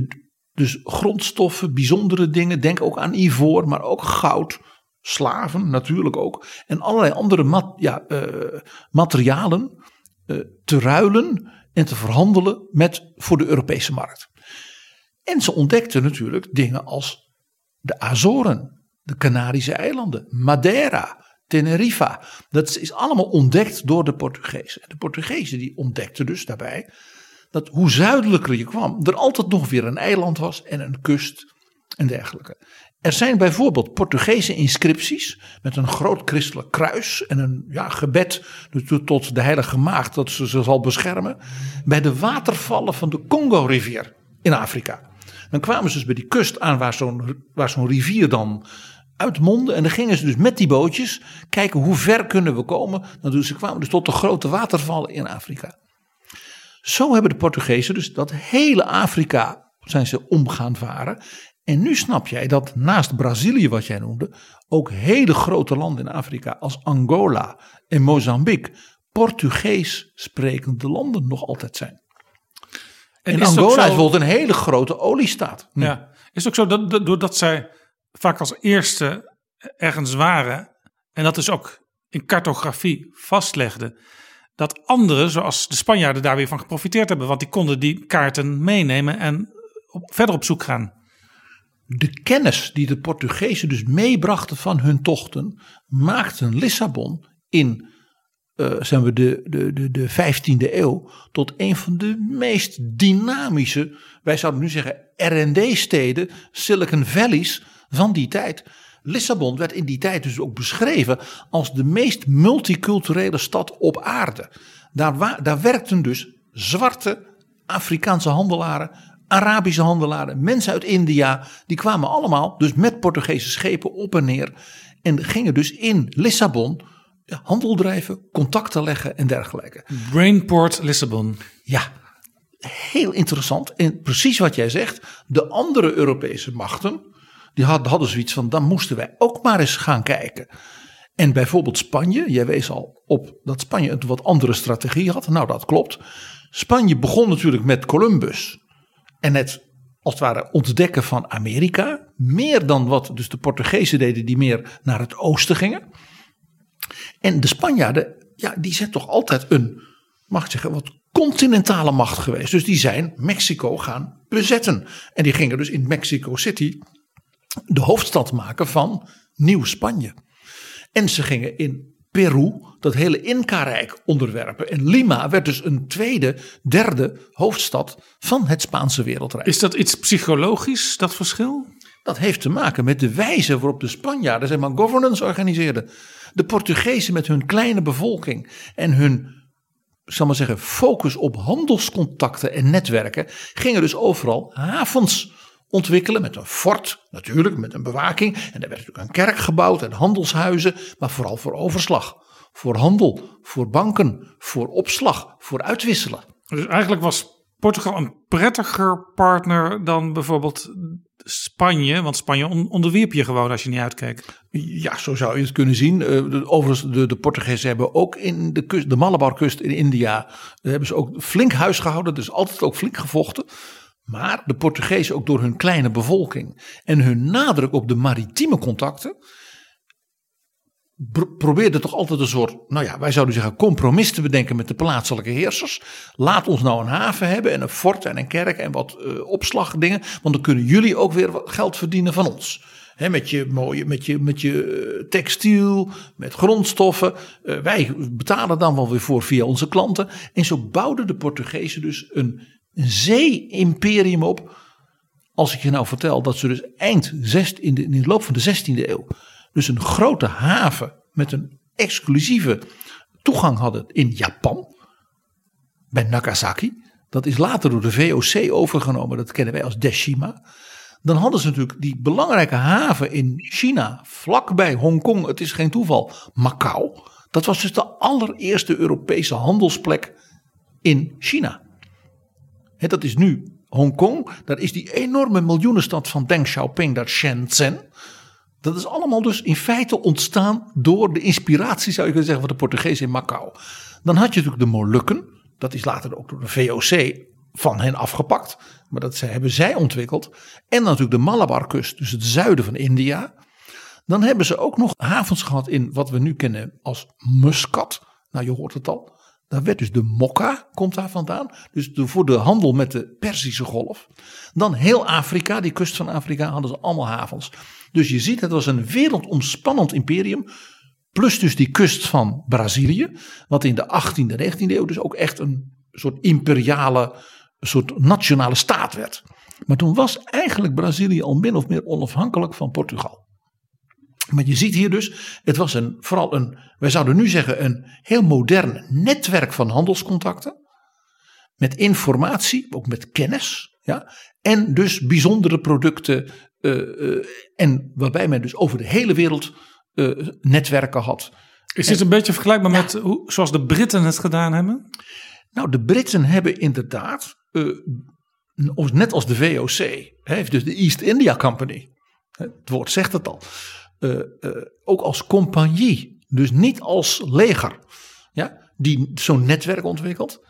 dus grondstoffen, bijzondere dingen. Denk ook aan ivoor, maar ook goud. Slaven natuurlijk ook. En allerlei andere mat, ja, uh, materialen te ruilen en te verhandelen met, voor de Europese markt. En ze ontdekten natuurlijk dingen als de Azoren, de Canarische eilanden, Madeira, Tenerife. Dat is allemaal ontdekt door de Portugezen. De Portugezen die ontdekten dus daarbij hoe zuidelijker je kwam, er altijd nog weer een eiland was en een kust en dergelijke. Er zijn bijvoorbeeld Portugese inscripties met een groot christelijk kruis en een ja, gebed tot de heilige maagd dat ze ze zal beschermen bij de watervallen van de Congo-rivier in Afrika. Dan kwamen ze dus bij die kust aan waar zo'n waar zo'n rivier dan uitmondde. En dan gingen ze dus met die bootjes kijken hoe ver kunnen we komen. Dan dus ze kwamen dus tot de grote watervallen in Afrika. Zo hebben de Portugezen dus dat hele Afrika zijn ze om gaan varen. En nu snap jij dat naast Brazilië, wat jij noemde, ook hele grote landen in Afrika als Angola en Mozambique Portugees sprekende landen nog altijd zijn. En, en Angola is bijvoorbeeld een hele grote oliestaat. Ja, is het ook zo dat, dat doordat zij vaak als eerste ergens waren, en dat is ook in cartografie vastlegden, dat anderen, zoals de Spanjaarden, daar weer van geprofiteerd hebben. Want die konden die kaarten meenemen en op, verder op zoek gaan. De kennis die de Portugezen dus meebrachten van hun tochten, maakten Lissabon in uh, zijn we de, de, de, de 15e eeuw tot een van de meest dynamische, wij zouden nu zeggen RD-steden, Silicon Valleys van die tijd. Lissabon werd in die tijd dus ook beschreven als de meest multiculturele stad op aarde. Daar, daar werkten dus zwarte Afrikaanse handelaren, Arabische handelaren, mensen uit India. Die kwamen allemaal dus met Portugese schepen op en neer. En gingen dus in Lissabon handel drijven, contacten leggen en dergelijke. Brainport Lissabon. Ja, heel interessant. En precies wat jij zegt, de andere Europese machten, die hadden, zoiets van, dan moesten wij ook maar eens gaan kijken. En bijvoorbeeld Spanje, jij wees al op dat Spanje een wat andere strategie had. Nou, dat klopt. Spanje begon natuurlijk met Columbus en het als het ware ontdekken van Amerika. Meer dan wat dus de Portugezen deden die meer naar het oosten gingen. En de Spanjaarden, ja, die zijn toch altijd een, mag ik zeggen, wat continentale macht geweest. Dus die zijn Mexico gaan bezetten. En die gingen dus in Mexico City de hoofdstad maken van Nieuw-Spanje. En ze gingen in Peru dat hele Inca-rijk onderwerpen. En Lima werd dus een tweede, derde hoofdstad van het Spaanse wereldrijk. Is dat iets psychologisch, dat verschil? Dat heeft te maken met de wijze waarop de Spanjaarden zeg maar, governance organiseerden. De Portugezen met hun kleine bevolking en hun zal maar zeggen, focus op handelscontacten en netwerken gingen dus overal havens ontwikkelen met een fort, natuurlijk met een bewaking. En daar werd natuurlijk een kerk gebouwd en handelshuizen, maar vooral voor overslag, voor handel, voor banken, voor opslag, voor uitwisselen. Dus eigenlijk was Portugal een prettiger partner dan bijvoorbeeld Spanje, want Spanje onderwierp je gewoon als je niet uitkeek. Ja, zo zou je het kunnen zien. Uh, overigens, de, de Portugezen hebben ook in de, kust, de Malabarkust in India, hebben ze ook flink huis gehouden, dus altijd ook flink gevochten. Maar de Portugezen ook door hun kleine bevolking en hun nadruk op de maritieme contacten probeerden toch altijd een soort, nou ja, wij zouden zeggen compromis te bedenken met de plaatselijke heersers. Laat ons nou een haven hebben en een fort en een kerk en wat uh, opslagdingen, want dan kunnen jullie ook weer wat geld verdienen van ons. He, met je mooie, met je, met je eh, textiel, met grondstoffen. Uh, wij betalen dan wel weer voor via onze klanten. En zo bouwden de Portugezen dus een, een zee-imperium op. Als ik je nou vertel dat ze dus eind zest, in, de, in de loop van de 16e eeuw. Dus een grote haven met een exclusieve toegang hadden in Japan. Bij Nagasaki. Dat is later door de VOC overgenomen. Dat kennen wij als Deshima dan hadden ze natuurlijk die belangrijke haven in China, vlakbij Hongkong, het is geen toeval, Macau. Dat was dus de allereerste Europese handelsplek in China. Dat is nu Hongkong, daar is die enorme miljoenenstad van Deng Xiaoping, dat Shenzhen. Dat is allemaal dus in feite ontstaan door de inspiratie, zou je kunnen zeggen, van de Portugezen in Macau. Dan had je natuurlijk de Molukken, dat is later ook door de VOC van hen afgepakt. Maar dat hebben zij ontwikkeld. En natuurlijk de Malabarkust, dus het zuiden van India. Dan hebben ze ook nog havens gehad in wat we nu kennen als Muscat. Nou, je hoort het al. Daar werd dus de Mokka, komt daar vandaan. Dus voor de handel met de Perzische golf. Dan heel Afrika, die kust van Afrika, hadden ze allemaal havens. Dus je ziet, het was een wereldomspannend imperium. Plus dus die kust van Brazilië. Wat in de 18e, 19e eeuw dus ook echt een soort imperiale een soort nationale staat werd. Maar toen was eigenlijk Brazilië al min of meer onafhankelijk van Portugal. Maar je ziet hier dus, het was een, vooral een, wij zouden nu zeggen, een heel modern netwerk van handelscontacten. Met informatie, ook met kennis. Ja, en dus bijzondere producten. Uh, uh, en waarbij men dus over de hele wereld uh, netwerken had. Is dit een beetje vergelijkbaar met hoe, zoals de Britten het gedaan hebben? Nou, de Britten hebben inderdaad net als de VOC, heeft dus de East India Company, het woord zegt het al, uh, uh, ook als compagnie, dus niet als leger, ja, die zo'n netwerk ontwikkelt.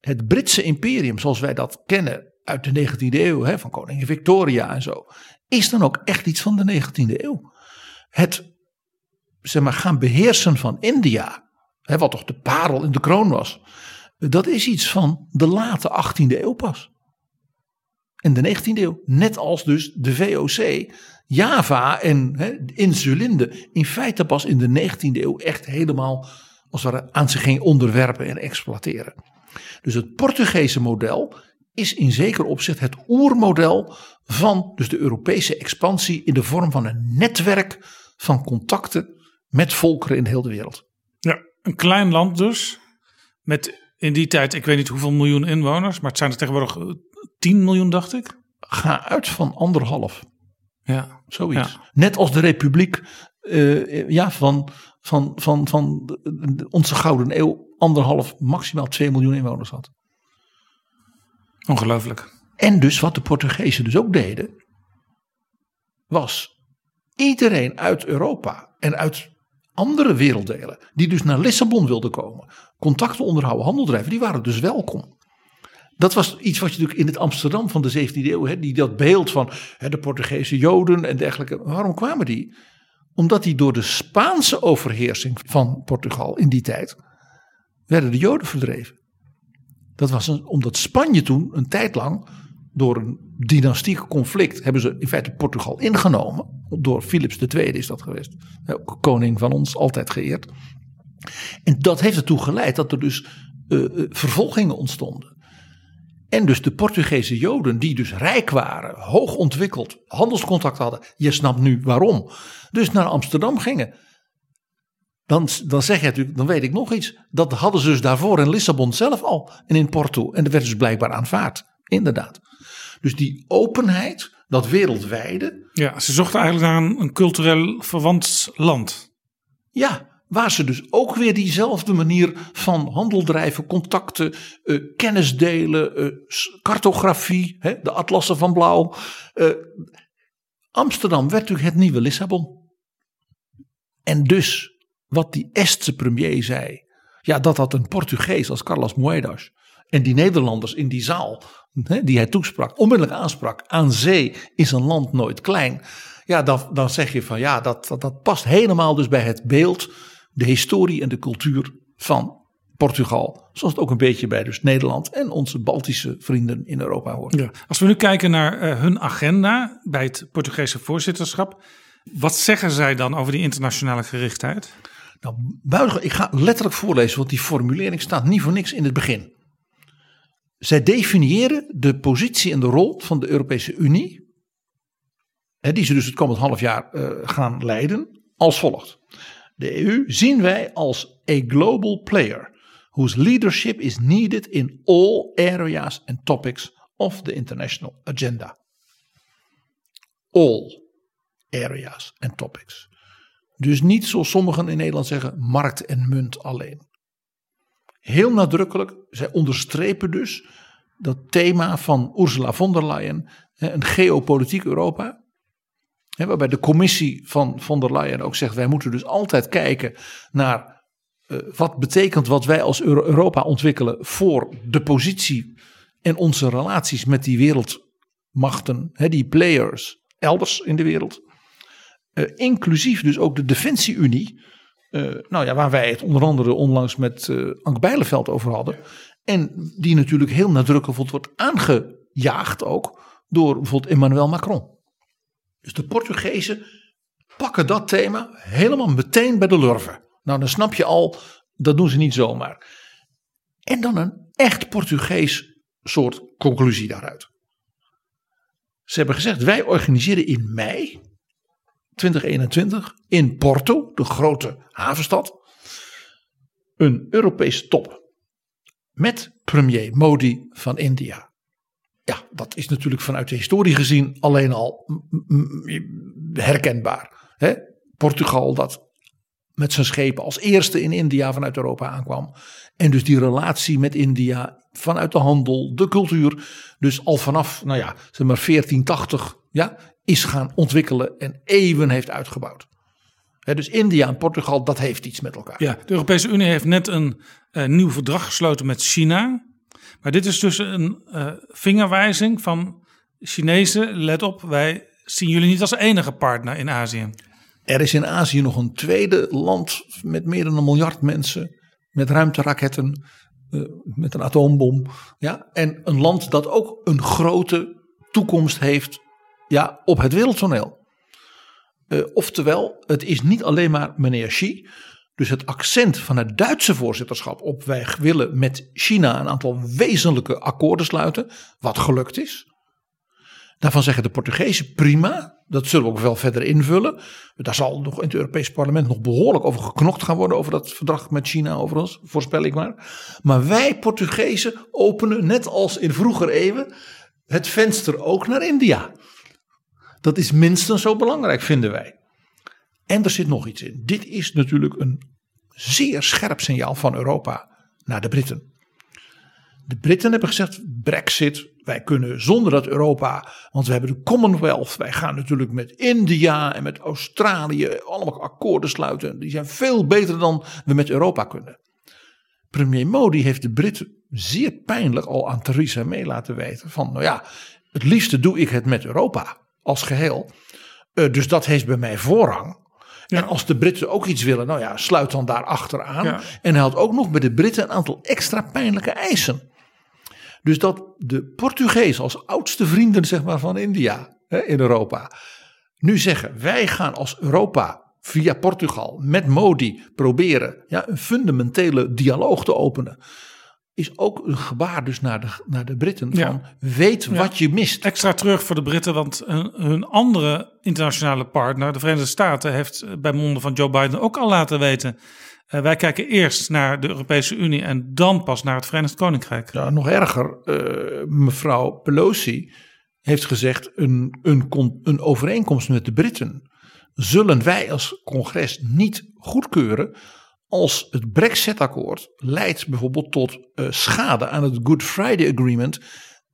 Het Britse imperium, zoals wij dat kennen uit de 19e eeuw, hè, van koningin Victoria en zo, is dan ook echt iets van de 19e eeuw. Het zeg maar, gaan beheersen van India, hè, wat toch de parel in de kroon was, dat is iets van de late 18e eeuw pas. En de 19e eeuw, net als dus de VOC, Java en insulinde in feite pas in de 19e eeuw echt helemaal als het ware aan zich ging onderwerpen en exploiteren. Dus het Portugese model is in zeker opzicht het oermodel van dus de Europese expansie in de vorm van een netwerk van contacten met volkeren in heel de wereld. Ja, een klein land dus, met in die tijd, ik weet niet hoeveel miljoen inwoners, maar het zijn er tegenwoordig 10 eh, miljoen, dacht ik. Ga uit van anderhalf. Ja. Zoiets. Net als de Republiek uh, ja, van, van, van, van onze Gouden Eeuw anderhalf, maximaal 2 miljoen inwoners had. Ongelooflijk. En dus wat de Portugezen dus ook deden, was iedereen uit Europa en uit andere werelddelen, die dus naar Lissabon wilden komen, contacten onderhouden, handel drijven, die waren dus welkom. Dat was iets wat je natuurlijk in het Amsterdam van de 17e eeuw, hè, die, dat beeld van hè, de Portugese Joden en dergelijke. Waarom kwamen die? Omdat die door de Spaanse overheersing van Portugal in die tijd werden de Joden verdreven. Dat was omdat Spanje toen een tijd lang door een dynastiek conflict hebben ze in feite Portugal ingenomen. Door Philips II is dat geweest. Koning van ons, altijd geëerd. En dat heeft ertoe geleid dat er dus uh, vervolgingen ontstonden. En dus de Portugese Joden, die dus rijk waren, hoog ontwikkeld, handelscontact hadden. Je snapt nu waarom. Dus naar Amsterdam gingen. Dan, dan zeg je natuurlijk, dan weet ik nog iets. Dat hadden ze dus daarvoor in Lissabon zelf al en in Porto. En dat werd dus blijkbaar aanvaard. Inderdaad. Dus die openheid, dat wereldwijde. Ja, ze zochten eigenlijk naar een, een cultureel verwant land. Ja, Waar ze dus ook weer diezelfde manier van handel drijven, contacten, uh, kennis delen, uh, cartografie, hè, de atlassen van blauw. Uh, Amsterdam werd natuurlijk het nieuwe Lissabon. En dus, wat die Estse premier zei, ja, dat had een Portugees als Carlos Moedas en die Nederlanders in die zaal, hè, die hij toesprak, onmiddellijk aansprak. Aan zee is een land nooit klein. Ja, dan, dan zeg je van ja, dat, dat, dat past helemaal dus bij het beeld, de historie en de cultuur van Portugal. Zoals het ook een beetje bij dus Nederland en onze Baltische vrienden in Europa hoort. Ja. Als we nu kijken naar eh, hun agenda bij het Portugese voorzitterschap. Wat zeggen zij dan over die internationale gerichtheid? Nou, ik ga letterlijk voorlezen, want die formulering staat niet voor niks in het begin. Zij definiëren de positie en de rol van de Europese Unie, hè, die ze dus het komend half jaar eh, gaan leiden, als volgt. De EU zien wij als a global player whose leadership is needed in all areas and topics of the international agenda. All areas and topics. Dus niet zoals sommigen in Nederland zeggen, markt en munt alleen. Heel nadrukkelijk, zij onderstrepen dus dat thema van Ursula von der Leyen, een geopolitiek Europa. Waarbij de commissie van von der Leyen ook zegt, wij moeten dus altijd kijken naar uh, wat betekent wat wij als Europa ontwikkelen voor de positie en onze relaties met die wereldmachten, die players elders in de wereld. Uh, inclusief dus ook de Defensie-Unie. Uh, nou ja, waar wij het onder andere onlangs met Ank Bijleveld over hadden. En die natuurlijk heel nadrukkelijk wordt aangejaagd ook door bijvoorbeeld Emmanuel Macron. Dus de Portugezen pakken dat thema helemaal meteen bij de lurven. Nou, dan snap je al, dat doen ze niet zomaar. En dan een echt Portugees soort conclusie daaruit. Ze hebben gezegd: wij organiseren in mei 2021 in Porto, de grote havenstad, een Europese top. Met premier Modi van India. Ja, dat is natuurlijk vanuit de historie gezien alleen al herkenbaar. Hè? Portugal dat met zijn schepen als eerste in India vanuit Europa aankwam. En dus die relatie met India vanuit de handel, de cultuur. Dus al vanaf, nou ja, zeg maar 1480 ja, is gaan ontwikkelen en eeuwen heeft uitgebouwd. dus India en Portugal, dat heeft iets met elkaar. Ja, de Europese Unie heeft net een uh, nieuw verdrag gesloten met China. Maar dit is dus een uh, vingerwijzing van Chinezen. Let op, wij zien jullie niet als enige partner in Azië. Er is in Azië nog een tweede land met meer dan een miljard mensen. Met ruimteraketten, uh, met een atoombom. Ja? En een land dat ook een grote toekomst heeft ja, op het wereldtoneel. Uh, oftewel, het is niet alleen maar meneer Xi. Dus het accent van het Duitse voorzitterschap op wij willen met China een aantal wezenlijke akkoorden sluiten, wat gelukt is. Daarvan zeggen de Portugezen prima, dat zullen we ook wel verder invullen. Daar zal nog in het Europese parlement nog behoorlijk over geknokt gaan worden, over dat verdrag met China overigens, voorspel ik maar. Maar wij Portugezen openen, net als in vroeger eeuwen, het venster ook naar India. Dat is minstens zo belangrijk, vinden wij. En er zit nog iets in. Dit is natuurlijk een zeer scherp signaal van Europa naar de Britten. De Britten hebben gezegd: Brexit, wij kunnen zonder dat Europa, want we hebben de Commonwealth. Wij gaan natuurlijk met India en met Australië allemaal akkoorden sluiten. Die zijn veel beter dan we met Europa kunnen. Premier Modi heeft de Britten zeer pijnlijk al aan Theresa May laten weten: van nou ja, het liefste doe ik het met Europa als geheel. Uh, dus dat heeft bij mij voorrang. Ja. En als de Britten ook iets willen, nou ja, sluit dan daar achteraan. Ja. En hij had ook nog bij de Britten een aantal extra pijnlijke eisen. Dus dat de Portugezen als oudste vrienden zeg maar, van India hè, in Europa nu zeggen: wij gaan als Europa via Portugal met Modi proberen ja, een fundamentele dialoog te openen is ook een gebaar dus naar de, naar de Britten. Van weet wat je mist. Extra terug voor de Britten, want hun andere internationale partner, de Verenigde Staten, heeft bij monden van Joe Biden ook al laten weten. Uh, wij kijken eerst naar de Europese Unie en dan pas naar het Verenigd Koninkrijk. Ja, nog erger, uh, mevrouw Pelosi heeft gezegd: een, een, een overeenkomst met de Britten zullen wij als congres niet goedkeuren als het Brexit-akkoord leidt bijvoorbeeld tot uh, schade aan het Good Friday Agreement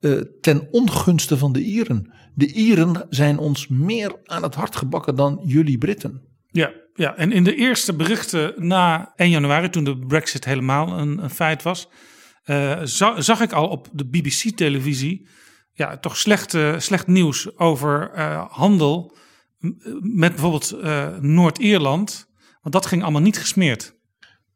uh, ten ongunste van de Ieren. De Ieren zijn ons meer aan het hart gebakken dan jullie Britten. Ja, ja, en in de eerste berichten na 1 januari, toen de Brexit helemaal een, een feit was, eh, za- zag ik al op de BBC-televisie ja, toch slecht, eh, slecht nieuws over eh, handel met bijvoorbeeld eh, Noord-Ierland. Want dat ging allemaal niet gesmeerd.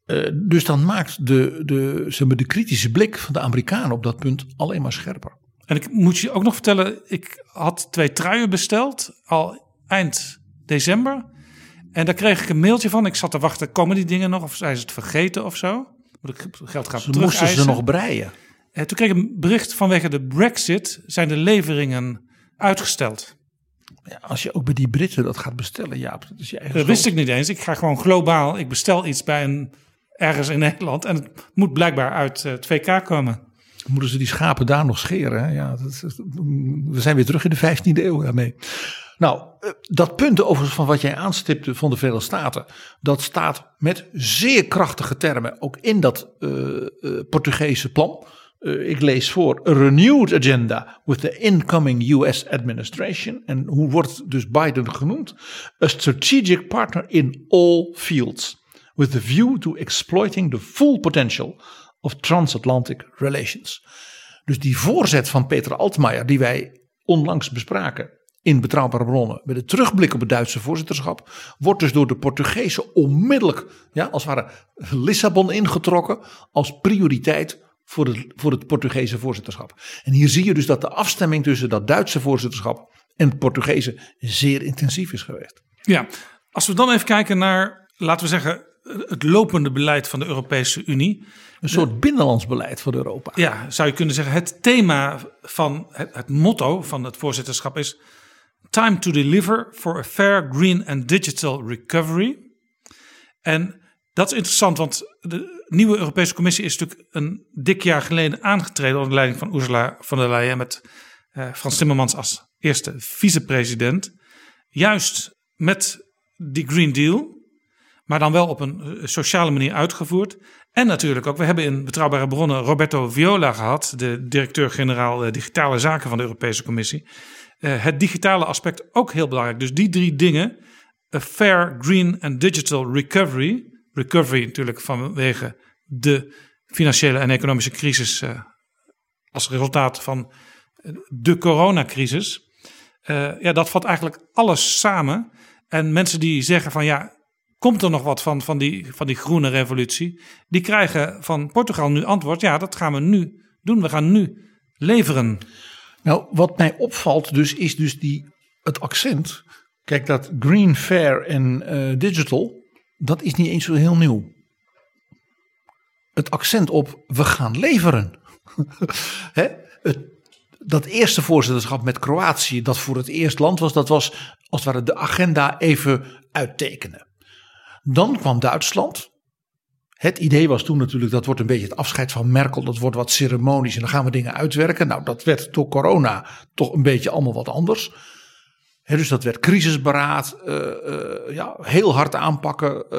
Eh, dus dan maakt de, de, zeg maar, de kritische blik van de Amerikanen op dat punt alleen maar scherper. En ik moet je ook nog vertellen, ik had twee truien besteld al eind december. En daar kreeg ik een mailtje van. Ik zat te wachten, komen die dingen nog? Of zijn ze het vergeten of zo? Moet ik geld gaan Ze moesten ze nog breien. En toen kreeg ik een bericht vanwege de brexit zijn de leveringen uitgesteld. Ja, als je ook bij die Britten dat gaat bestellen, Jaap, dat is je eigen Dat wist ik niet eens. Ik ga gewoon globaal, ik bestel iets bij een ergens in Nederland. En het moet blijkbaar uit eh, het VK komen. Moeten ze die schapen daar nog scheren? Ja, dat we zijn weer terug in de 15e eeuw daarmee. Nou, eh, dat punt overigens van wat jij aanstipte van de Verenigde Staten, dat staat met zeer krachtige termen ook in dat eh, Portugese plan. Ik lees voor: A renewed agenda with the incoming US administration. En hoe wordt dus Biden genoemd? A strategic partner in all fields. With the view to exploiting the full potential of transatlantic relations. Dus die voorzet van Peter Altmaier, die wij onlangs bespraken in Betrouwbare Bronnen, met de terugblik op het Duitse voorzitterschap, wordt dus door de Portugezen onmiddellijk, ja, als het ware Lissabon ingetrokken als prioriteit voor het, voor het Portugese voorzitterschap. En hier zie je dus dat de afstemming tussen dat Duitse voorzitterschap en het Portugese zeer intensief is geweest. Ja, als we dan even kijken naar, laten we zeggen, het lopende beleid van de Europese Unie. Een soort binnenlands beleid voor Europa. Ja, zou je kunnen zeggen, het thema van het, het motto van het voorzitterschap is Time to deliver for a fair, green and digital recovery. En dat is interessant, want de nieuwe Europese Commissie is natuurlijk een dik jaar geleden aangetreden onder leiding van Ursula von der Leyen met eh, Frans Timmermans als eerste vicepresident. Juist met die Green Deal, maar dan wel op een eh, sociale manier uitgevoerd. En natuurlijk ook, we hebben in betrouwbare bronnen Roberto Viola gehad, de directeur-generaal eh, digitale zaken van de Europese Commissie. Eh, het digitale aspect ook heel belangrijk. Dus die drie dingen, fair, green en digital recovery. Recovery natuurlijk vanwege de financiële en economische crisis als resultaat van de coronacrisis. Ja, dat vat eigenlijk alles samen. En mensen die zeggen van ja, komt er nog wat van, van, die, van die groene revolutie? Die krijgen van Portugal nu antwoord, ja, dat gaan we nu doen. We gaan nu leveren. Nou, wat mij opvalt dus is dus die, het accent. Kijk, dat green, fair en eh, digital, dat is niet eens zo heel nieuw. Het accent op we gaan leveren. Hè? Het, dat eerste voorzitterschap met Kroatië, dat voor het eerst land was, dat was als het ware de agenda even uittekenen. Dan kwam Duitsland. Het idee was toen natuurlijk, dat wordt een beetje het afscheid van Merkel. Dat wordt wat ceremonisch en dan gaan we dingen uitwerken. Nou, dat werd door corona toch een beetje allemaal wat anders. Dus dat werd crisisberaad, eh, eh, ja, heel hard aanpakken. eh,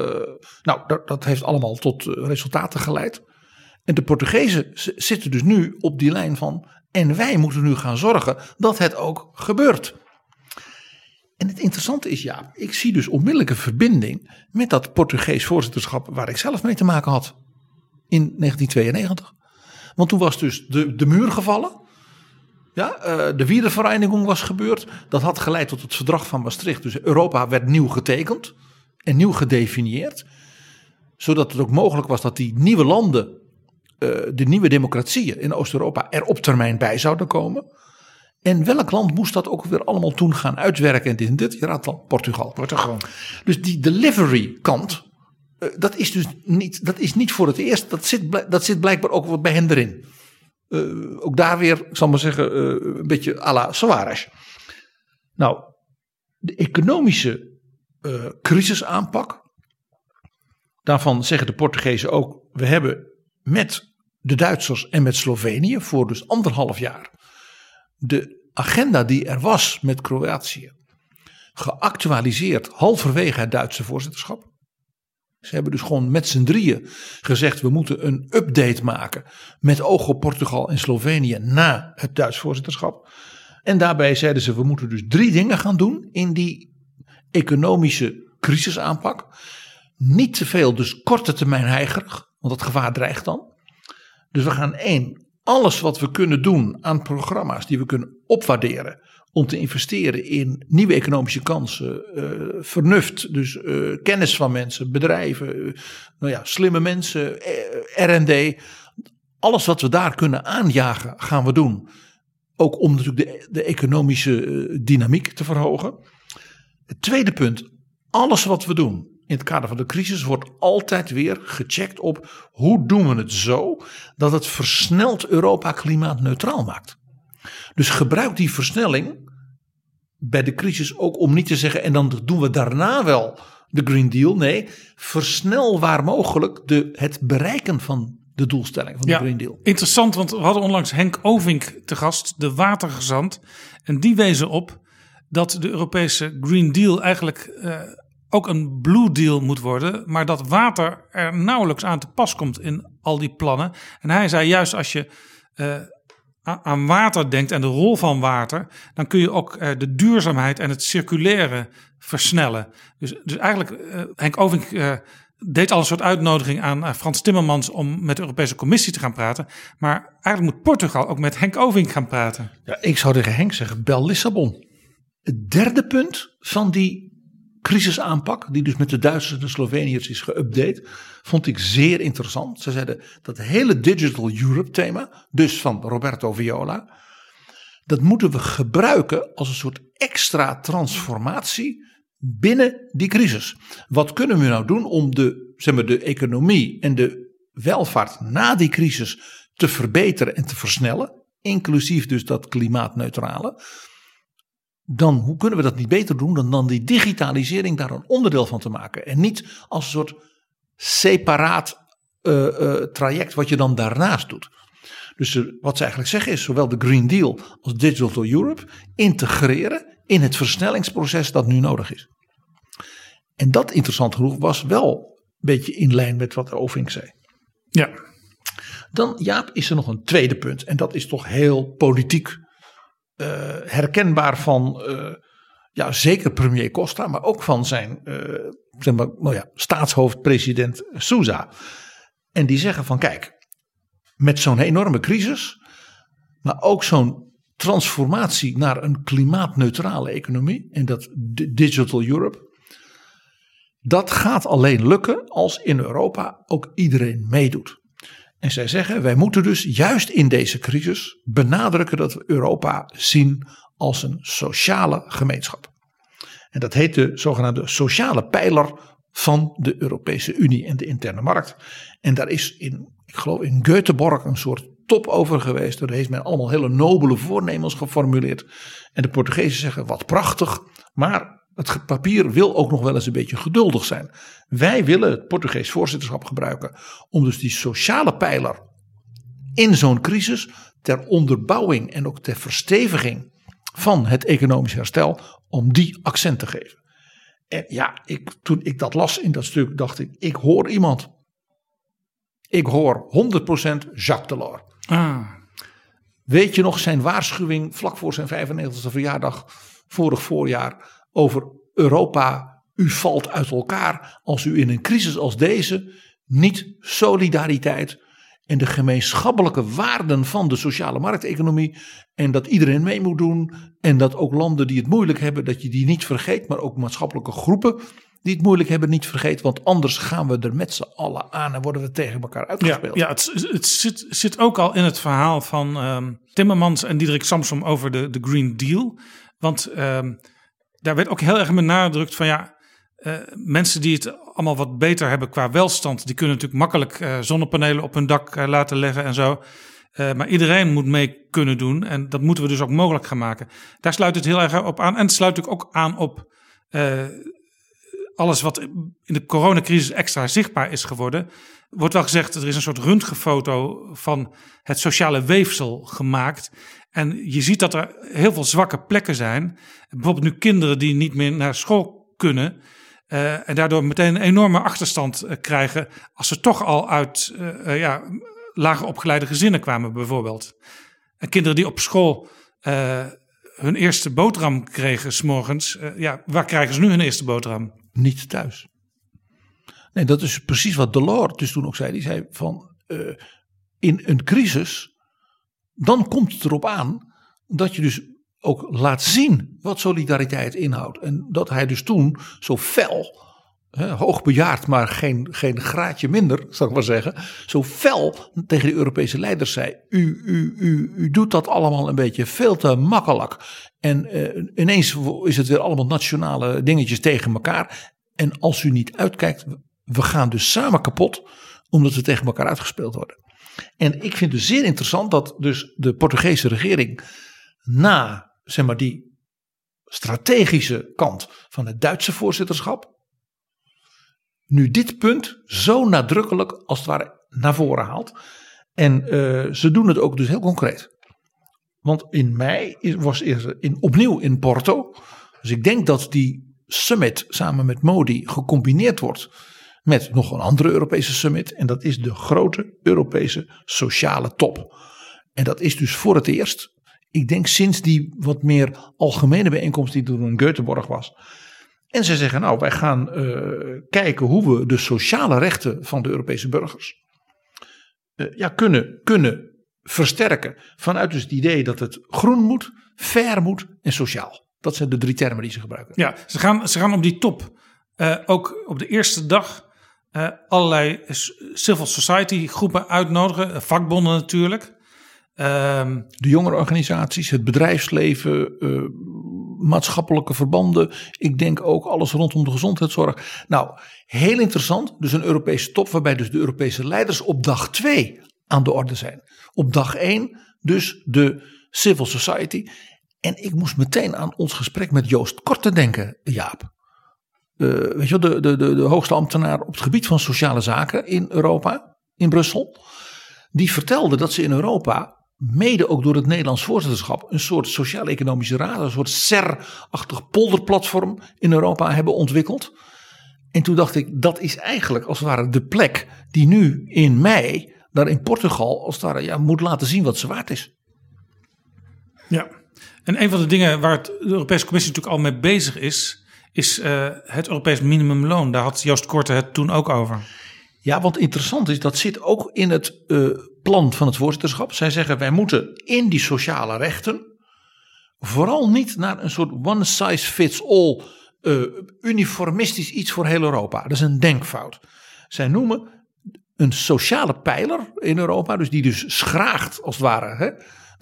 nou, dat, dat heeft allemaal tot resultaten geleid. En de Portugezen zitten dus nu op die lijn van. En wij moeten nu gaan zorgen dat het ook gebeurt. En het interessante is, ja, ik zie dus onmiddellijke verbinding met dat Portugees voorzitterschap waar ik zelf mee te maken had in 1992. Want toen was dus de, de muur gevallen. Ja, eh, de wielervereniging was gebeurd. Dat had geleid tot het verdrag van Maastricht. Dus Europa werd nieuw getekend en nieuw gedefinieerd. Zodat het ook mogelijk was dat die nieuwe landen, eh, de nieuwe democratieën in Oost-Europa, er op termijn bij zouden komen. En welk land moest dat ook weer allemaal toen gaan uitwerken? En dit en dit, je raadt al, Portugal. Portugal. Dus die delivery kant, eh, dat, is dus niet, dat is niet voor het eerst. Dat zit, dat zit blijkbaar ook wat bij hen erin. Eh, ook daar weer, ik zal maar zeggen, eh, een beetje à la Soares. Nou, de economische crisisaanpak. Daarvan zeggen de Portugezen ook, we hebben met de Duitsers en met Slovenië voor dus anderhalf jaar de agenda die er was met Kroatië geactualiseerd halverwege het Duitse voorzitterschap. Ze hebben dus gewoon met z'n drieën gezegd: we moeten een update maken met oog op Portugal en Slovenië na het Duits voorzitterschap. En daarbij zeiden ze: we moeten dus drie dingen gaan doen in die economische crisisaanpak. Niet te veel, dus korte termijn heigerig, want dat gevaar dreigt dan. Dus we gaan één, alles wat we kunnen doen aan programma's die we kunnen opwaarderen om te investeren in nieuwe economische kansen, uh, vernuft, dus uh, kennis van mensen, bedrijven, uh, nou ja, slimme mensen, R&D, alles wat we daar kunnen aanjagen, gaan we doen. Ook om natuurlijk de, de economische dynamiek te verhogen. Het tweede punt, alles wat we doen in het kader van de crisis wordt altijd weer gecheckt op hoe doen we het zo dat het versneld Europa klimaatneutraal maakt. Dus gebruik die versnelling bij de crisis ook om niet te zeggen en dan doen we daarna wel de Green Deal. Nee, versnel waar mogelijk de, het bereiken van de doelstelling van de Green Deal. Interessant, want we hadden onlangs Henk Ovink te gast, de watergezant. En die wezen op dat de Europese Green Deal eigenlijk uh, ook een Blue Deal moet worden. Maar dat water er nauwelijks aan te pas komt in al die plannen. En hij zei juist als je uh, aan water denkt en de rol van water, dan kun je ook uh, de duurzaamheid en het circulaire versnellen. Dus, dus eigenlijk, uh, Henk Ovink uh, deed al een soort uitnodiging aan Frans Timmermans om met de Europese Commissie te gaan praten. Maar eigenlijk moet Portugal ook met Henk Ovink gaan praten. Ja, ik zou tegen Henk zeggen, bel Lissabon. Het derde punt van die crisisaanpak, die dus met de Duitsers en de Sloveniërs is geüpdate, vond ik zeer interessant. Ze zeiden dat hele Digital Europe thema, dus van Roberto Viola, dat moeten we gebruiken als een soort extra transformatie binnen die crisis. Wat kunnen we nou doen om de, zeg maar, de economie en de welvaart na die crisis te verbeteren en te versnellen, inclusief dus dat klimaatneutrale dan hoe kunnen we dat niet beter doen dan, dan die digitalisering daar een onderdeel van te maken. En niet als een soort separaat uh, uh, traject wat je dan daarnaast doet. Dus uh, wat ze eigenlijk zeggen is zowel de Green Deal als Digital Europe integreren in het versnellingsproces dat nu nodig is. En dat interessant genoeg was wel een beetje in lijn met wat Oving zei. Ja. Dan Jaap is er nog een tweede punt en dat is toch heel politiek herkenbaar van, uh, ja, zeker premier Costa, maar ook van zijn uh, zeg maar, nou ja, staatshoofd, president Souza. En die zeggen van kijk, met zo'n enorme crisis, maar ook zo'n transformatie naar een klimaatneutrale economie en dat Digital Europe. Dat gaat alleen lukken als in Europa ook iedereen meedoet. En zij zeggen, wij moeten dus juist in deze crisis benadrukken dat we Europa zien als een sociale gemeenschap. En dat heet de zogenaamde sociale pijler van de Europese Unie en de interne markt. En daar is in, ik geloof in Göteborg een soort top over geweest. Daar heeft men allemaal hele nobele voornemens geformuleerd. En de Portugezen zeggen, wat prachtig, maar het papier wil ook nog wel eens een beetje geduldig zijn. Wij willen het Portugees voorzitterschap gebruiken om dus die sociale pijler in zo'n crisis ter onderbouwing en ook ter versteviging van het economisch herstel, om die accent te geven. En ja, ik, toen ik dat las in dat stuk, dacht ik, ik hoor iemand. Ik hoor 100% Jacques Delors. Ah. Weet je nog zijn waarschuwing vlak voor zijn 95e verjaardag vorig voorjaar over Europa. U valt uit elkaar als u in een crisis als deze niet solidariteit en de gemeenschappelijke waarden van de sociale markteconomie en dat iedereen mee moet doen en dat ook landen die het moeilijk hebben, dat je die niet vergeet, maar ook maatschappelijke groepen die het moeilijk hebben niet vergeet, want anders gaan we er met z'n allen aan en worden we tegen elkaar uitgespeeld. Ja, ja het, het zit, zit, ook al in het verhaal van um, Timmermans en Diederik Samsom over de, de Green Deal. Want um, daar werd ook heel erg benadrukt van ja, uh, mensen die het allemaal wat beter hebben qua welstand, die kunnen natuurlijk makkelijk uh, zonnepanelen op hun dak uh, laten leggen en zo. maar iedereen moet mee kunnen doen en dat moeten we dus ook mogelijk gaan maken. Daar sluit het heel erg op aan en het sluit natuurlijk ook aan op alles wat in de coronacrisis extra zichtbaar is geworden. Wordt wel gezegd, er is een soort röntgenfoto van het sociale weefsel gemaakt. En je ziet dat er heel veel zwakke plekken zijn. Bijvoorbeeld nu kinderen die niet meer naar school kunnen. Uh, en daardoor meteen een enorme achterstand uh, krijgen. als ze toch al uit uh, ja, lager opgeleide gezinnen kwamen, bijvoorbeeld. En kinderen die op school hun eerste boterham kregen, s'morgens. ja, waar krijgen ze nu hun eerste boterham? Niet thuis. Nee, dat is precies wat Delors dus toen ook zei. Die zei van in een crisis, dan komt het erop aan dat je dus ook laat zien wat solidariteit inhoudt. En dat hij dus toen zo fel, hè, hoogbejaard, maar geen, geen graadje minder, zal ik maar zeggen, zo fel tegen de Europese leiders zei: U, u, u, u doet dat allemaal een beetje veel te makkelijk. En eh, ineens is het weer allemaal nationale dingetjes tegen elkaar. En als u niet uitkijkt, we gaan dus samen kapot, omdat we tegen elkaar uitgespeeld worden. En ik vind het dus zeer interessant dat dus de Portugese regering na zeg maar, die strategische kant van het Duitse voorzitterschap. Nu dit punt zo nadrukkelijk als het ware naar voren haalt. En eh, ze doen het ook dus heel concreet. Want in mei was er in, opnieuw in Porto. Dus ik denk dat die summit samen met Modi gecombineerd wordt met nog een andere Europese summit. En dat is de grote Europese sociale top. En dat is dus voor het eerst ik denk sinds die wat meer algemene bijeenkomst die toen in Göteborg was. En ze zeggen nou wij gaan uh, kijken hoe we de sociale rechten van de Europese burgers uh, ja, kunnen, kunnen versterken. Vanuit dus het idee dat het groen moet, fair moet en sociaal. Dat zijn de drie termen die ze gebruiken. Ja, ze gaan, ze gaan op die top uh, ook op de eerste dag allerlei civil society groepen uitnodigen. Vakbonden natuurlijk. Ehm, de jongerenorganisaties, het bedrijfsleven, uh, maatschappelijke verbanden. Ik denk ook alles rondom de gezondheidszorg. Nou, heel interessant. Dus een Europese top waarbij dus de Europese leiders op dag 2 aan de orde zijn. Op dag 1 dus de civil society. En ik moest meteen aan ons gesprek met Joost Korte denken, Jaap. Uh, weet je de, de, de, de hoogste ambtenaar op het gebied van sociale zaken in Europa, in Brussel. Die vertelde dat ze in Europa mede ook door het Nederlands voorzitterschap, een soort sociaal-economische raad, een soort SER-achtig polderplatform in Europa hebben ontwikkeld. En toen dacht ik, dat is eigenlijk als het ware de plek die nu in mei, daar in Portugal, als het ware ja, moet laten zien wat ze waard is. Ja, en een van de dingen waar het, de Europese Commissie natuurlijk al mee bezig is, is uh, het Europees minimumloon. Daar had Joost Korte het toen ook over. Ja, wat interessant is, dat zit ook in het uh, plan van het voorzitterschap. Zij zeggen wij moeten in die sociale rechten vooral niet naar een soort one size fits all uh, uniformistisch iets voor heel Europa. Dat is een denkfout. Zij noemen een sociale pijler in Europa, dus die dus schraagt als het ware hè,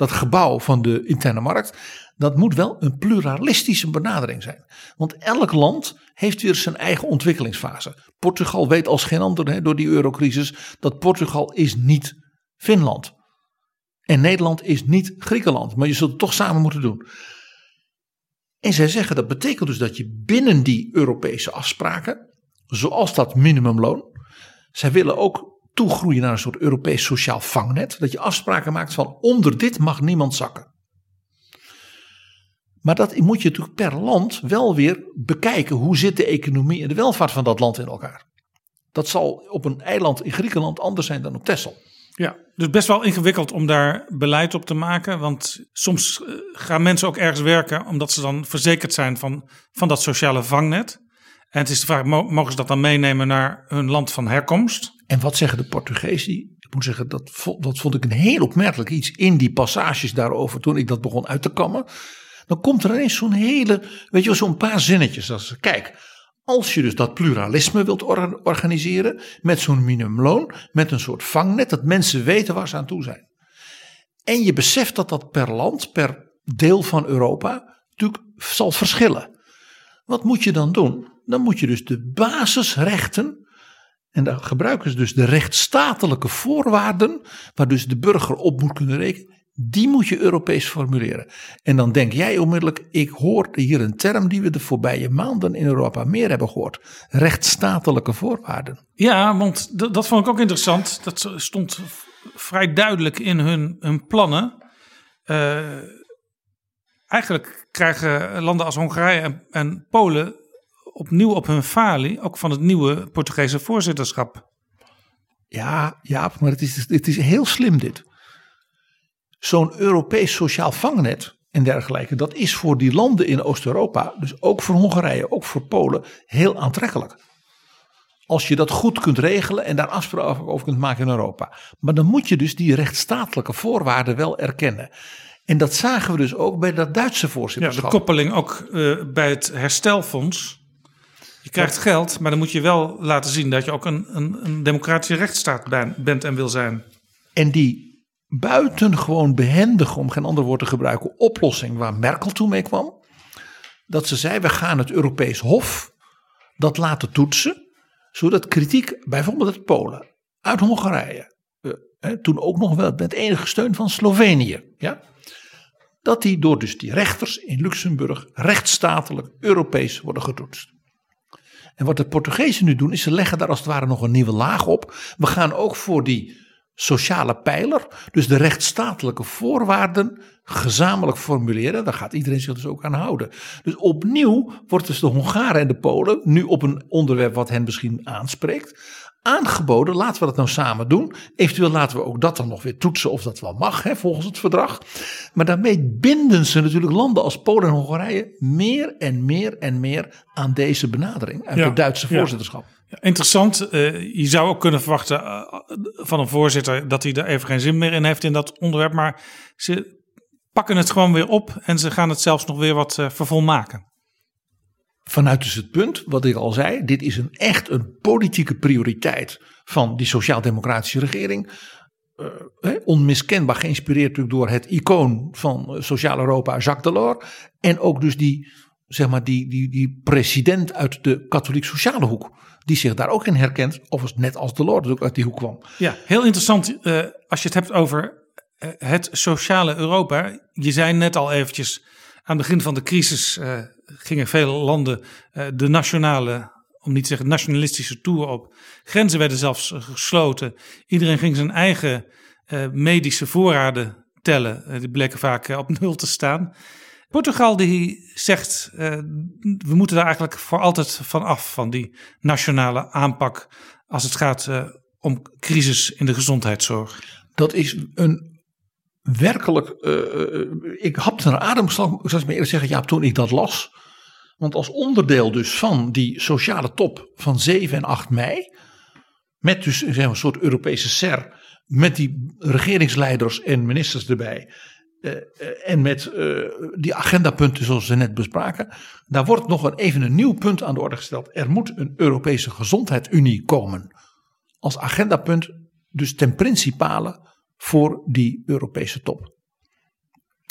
dat gebouw van de interne markt. Dat moet wel een pluralistische benadering zijn. Want elk land heeft weer zijn eigen ontwikkelingsfase. Portugal weet als geen ander hè, door die eurocrisis dat Portugal is niet Finland. En Nederland is niet Griekenland, maar je zult het toch samen moeten doen. En zij zeggen dat betekent dus dat je binnen die Europese afspraken, zoals dat minimumloon, zij willen ook toegroeien naar een soort Europees sociaal vangnet, dat je afspraken maakt van onder dit mag niemand zakken. Maar dat moet je natuurlijk per land wel weer bekijken. Hoe zit de economie en de welvaart van dat land in elkaar? Dat zal op een eiland in Griekenland anders zijn dan op Texel. Ja, dus best wel ingewikkeld om daar beleid op te maken. Want soms eh, gaan mensen ook ergens werken omdat ze dan verzekerd zijn van, van dat sociale vangnet. En het is de vraag, mogen ze dat dan meenemen naar hun land van herkomst? En wat zeggen de Portugezen? Ik moet zeggen, dat, dat vond ik een heel opmerkelijk iets in die passages daarover toen ik dat begon uit te kammen. Dan komt er ineens zo'n hele, weet je zo'n paar zinnetjes. Als, kijk, als je dus dat pluralisme wilt organiseren met zo'n minimumloon, met een soort vangnet, dat mensen weten waar ze aan toe zijn. En je beseft dat dat per land, per deel van Europa, natuurlijk zal verschillen. Wat moet je dan doen? Dan moet je dus de basisrechten, en daar gebruiken ze dus de rechtsstatelijke voorwaarden, waar dus de burger op moet kunnen rekenen, die moet je Europees formuleren. En dan denk jij onmiddellijk, ik hoor hier een term die we de voorbije maanden in Europa meer hebben gehoord. Rechtsstatelijke voorwaarden. Ja, want dat vond ik ook interessant. Dat stond vrij duidelijk in hun, hun plannen. Uh, eigenlijk krijgen landen als Hongarije en, en Polen opnieuw op hun falie, ook van het nieuwe Portugese voorzitterschap. Ja, ja, maar het is, het is heel slim dit zo'n Europees sociaal vangnet en dergelijke, dat is voor die landen in Oost-Europa, dus ook voor Hongarije, ook voor Polen, heel aantrekkelijk. Als je dat goed kunt regelen en daar afspraken over kunt maken in Europa. Maar dan moet je dus die rechtsstatelijke voorwaarden wel erkennen. En dat zagen we dus ook bij dat Duitse Ja, voorzitterschap. de koppeling ook eh, bij het herstelfonds. Je krijgt geld, maar dan moet je wel laten zien dat je ook een, een, een democratische rechtsstaat ben- bent en wil zijn. En die buitengewoon behendige, om geen ander woord te gebruiken, oplossing waar Merkel toen mee kwam. Dat ze zei, we gaan het Europees Hof dat laten toetsen. Zodat kritiek, bijvoorbeeld uit Polen, uit Hongarije. eh, toen ook nog wel met enige steun van Slovenië. Ja, dat die door dus die rechters in Luxemburg rechtsstatelijk Europees worden getoetst. En wat de Portugezen nu doen, is ze leggen daar als het ware nog een nieuwe laag op. We gaan ook voor die sociale pijler, dus de rechtsstatelijke voorwaarden, gezamenlijk formuleren. Daar gaat iedereen zich dus ook aan houden. Dus opnieuw wordt dus de Hongaren en de Polen, nu op een onderwerp wat hen misschien aanspreekt, aangeboden, laten we dat nou samen doen. Eventueel laten we ook dat dan nog weer toetsen of dat wel mag, hè, volgens het verdrag. Maar daarmee binden ze natuurlijk landen als Polen en Hongarije meer en meer en meer aan deze benadering uit Ja, het Duitse voorzitterschap. Ja, interessant. eh, je zou ook kunnen verwachten eh, van een voorzitter dat hij er even geen zin meer in heeft in dat onderwerp. Maar ze pakken het gewoon weer op en ze gaan het zelfs nog weer wat eh, vervolmaken. Vanuit dus het punt, wat ik al zei, dit is een echt een politieke prioriteit van die sociaal-democratische regering. Eh, onmiskenbaar geïnspireerd natuurlijk door het icoon van eh, Sociaal Europa, Jacques Delors. En ook dus die, zeg maar, die, die, die president uit de katholiek-sociale hoek. Die zich daar ook in herkent, of net als Delors ook uit die hoek kwam. Ja, heel interessant eh, als je het hebt over het sociale Europa. Je zei net al eventjes, aan het begin van de crisis gingen vele landen eh, de nationale, om niet te zeggen nationalistische tour op. Grenzen werden zelfs eh, gesloten. Iedereen ging zijn eigen eh, medische voorraden tellen. Die bleken vaak op nul te staan. Portugal die zegt, we moeten daar eigenlijk voor altijd van af, van die nationale aanpak als het gaat om crisis in de gezondheidszorg. Dat is een werkelijk. eh, eh, ik hapte naar adem, zal ik maar eerlijk zeggen, ja, toen ik dat las. Want als onderdeel dus van die sociale top van 7 en 8 mei. Met dus zeg een soort Europese SER. Met die regeringsleiders en ministers erbij. eh, en met die agendapunten zoals we net bespraken. Daar wordt nog een, even een nieuw punt aan de orde gesteld. Er moet een Europese gezondheidsunie komen. Als agendapunt dus ten principale voor die Europese top.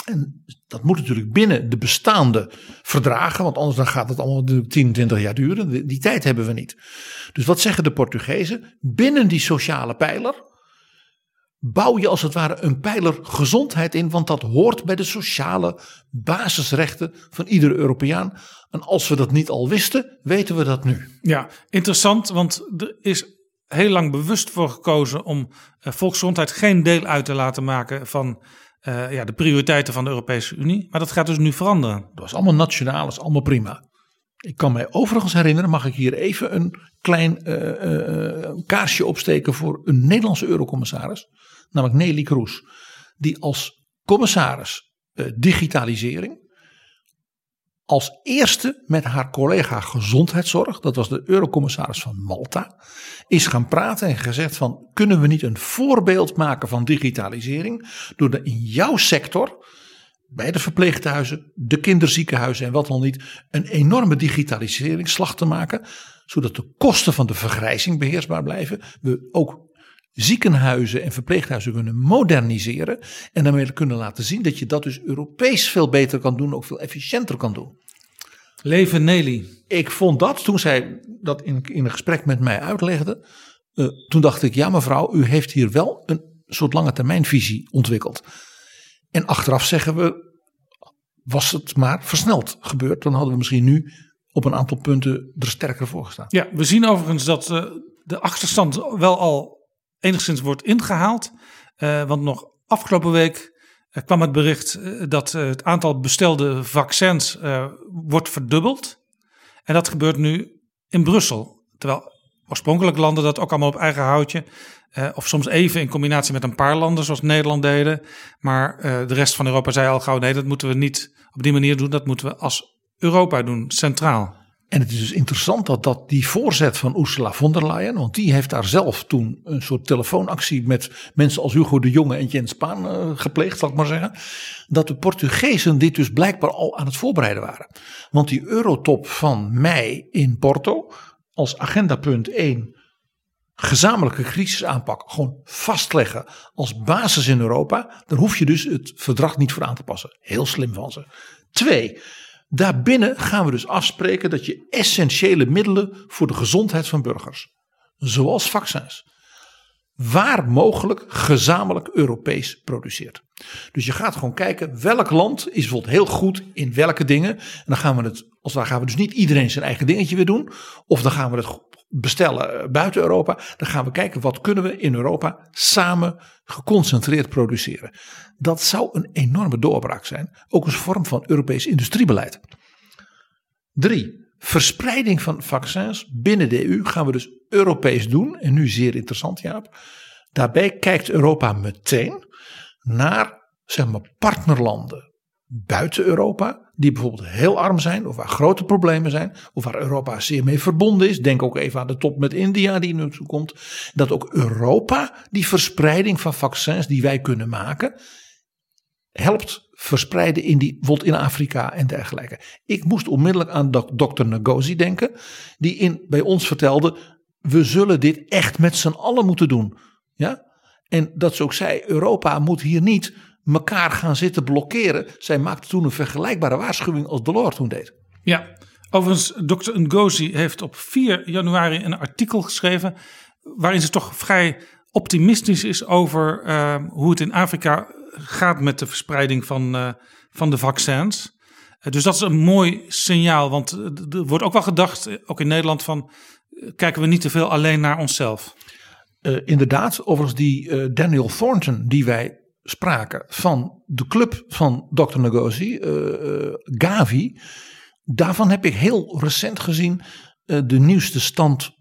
En dat moet natuurlijk binnen de bestaande verdragen, want anders dan gaat het allemaal natuurlijk 10, 20 jaar duren. Die tijd hebben we niet. Dus wat zeggen de Portugezen? Binnen die sociale pijler bouw je als het ware een pijler gezondheid in, want dat hoort bij de sociale basisrechten van iedere Europeaan. En als we dat niet al wisten, weten we dat nu. Ja, interessant, want er is heel lang bewust voor gekozen om eh, volksgezondheid geen deel uit te laten maken van eh, ja, de prioriteiten van de Europese Unie. Maar dat gaat dus nu veranderen. Dat was allemaal nationaal, dat is allemaal prima. Ik kan mij overigens herinneren, mag ik hier even een klein eh, kaarsje opsteken voor een Nederlandse eurocommissaris, namelijk Nelly Kroes, die als commissaris digitalisering als eerste met haar collega gezondheidszorg, dat was de eurocommissaris van Malta, is gaan praten en gezegd van kunnen we niet een voorbeeld maken van digitalisering door de in jouw sector bij de verpleeghuizen, de kinderziekenhuizen en wat dan niet, een enorme digitaliseringsslag te maken, zodat de kosten van de vergrijzing beheersbaar blijven. We ook ziekenhuizen en verpleeghuizen kunnen moderniseren en daarmee kunnen laten zien dat je dat dus Europees veel beter kan doen, ook veel efficiënter kan doen. Leven Nelly. Ik vond dat, toen zij dat in, in een gesprek met mij uitlegde, eh, toen dacht ik, ja mevrouw, u heeft hier wel een soort lange termijnvisie ontwikkeld. En achteraf zeggen we, was het maar versneld gebeurd, dan hadden we misschien nu op een aantal punten er sterker voor gestaan. Ja, we zien overigens dat eh, de achterstand wel al enigszins wordt ingehaald. Eh, want nog afgelopen week eh, kwam het bericht eh, dat het aantal bestelde vaccins wordt verdubbeld. En dat gebeurt nu in Brussel. Terwijl oorspronkelijk landen dat ook allemaal op eigen houtje. of soms even in combinatie met een paar landen, zoals Nederland deden. Maar de rest van Europa zei al gauw: nee, dat moeten we niet op die manier doen. Dat moeten we als Europa doen, centraal. En het is dus interessant dat, dat die voorzet van Ursula von der Leyen, want die heeft daar zelf toen een soort telefoonactie met mensen als Hugo de Jonge en Jens Spaan uh, gepleegd, zal ik maar zeggen. Dat de Portugezen dit dus blijkbaar al aan het voorbereiden waren. Want die eurotop van mei in Porto, als agendapunt 1, gezamenlijke crisisaanpak gewoon vastleggen als basis in Europa, dan hoef je dus het verdrag niet voor aan te passen. Heel slim van ze. Twee, Daarbinnen gaan we dus afspreken dat je essentiële middelen voor de gezondheid van burgers, zoals vaccins, waar mogelijk gezamenlijk Europees produceert. Dus je gaat gewoon kijken welk land is bijvoorbeeld heel goed in welke dingen. En dan gaan we het, als dan gaan we dus niet iedereen zijn eigen dingetje weer doen. Of dan gaan we het bestellen eh, buiten Europa. Dan gaan we kijken wat kunnen we in Europa samen geconcentreerd produceren. Dat zou een enorme doorbraak zijn. Ook als vorm van Europees industriebeleid. Drie, verspreiding van vaccins binnen de EU gaan we dus Europees doen. En nu zeer interessant Jaap. Daarbij kijkt Europa meteen naar zeg maar, partnerlanden buiten Europa, die bijvoorbeeld heel arm zijn of waar grote problemen zijn, of waar Europa zeer mee verbonden is. Denk ook even aan de top met India die nu komt. Dat ook Europa die verspreiding van vaccins die wij kunnen maken, helpt verspreiden in die, bijvoorbeeld in Afrika en dergelijke. Ik moest onmiddellijk aan dokter Ngozi denken, die in, bij ons vertelde, we zullen dit echt met z'n allen moeten doen. Ja? En dat ze ook zei, Europa moet hier niet elkaar gaan zitten blokkeren. Zij maakte toen een vergelijkbare waarschuwing als Delors toen deed. Ja, overigens, dokter Ngozi heeft op 4 januari een artikel geschreven. waarin ze toch vrij optimistisch is over uh, hoe het in Afrika gaat met de verspreiding van, uh, van de vaccins. Uh, dus dat is een mooi signaal, want er wordt ook wel gedacht, ook in Nederland, van kijken we niet te veel alleen naar onszelf. inderdaad, overigens die Daniel Thornton, die wij spraken van de club van Dr. Ngozi, uh, Gavi. Daarvan heb ik heel recent gezien uh, de nieuwste stand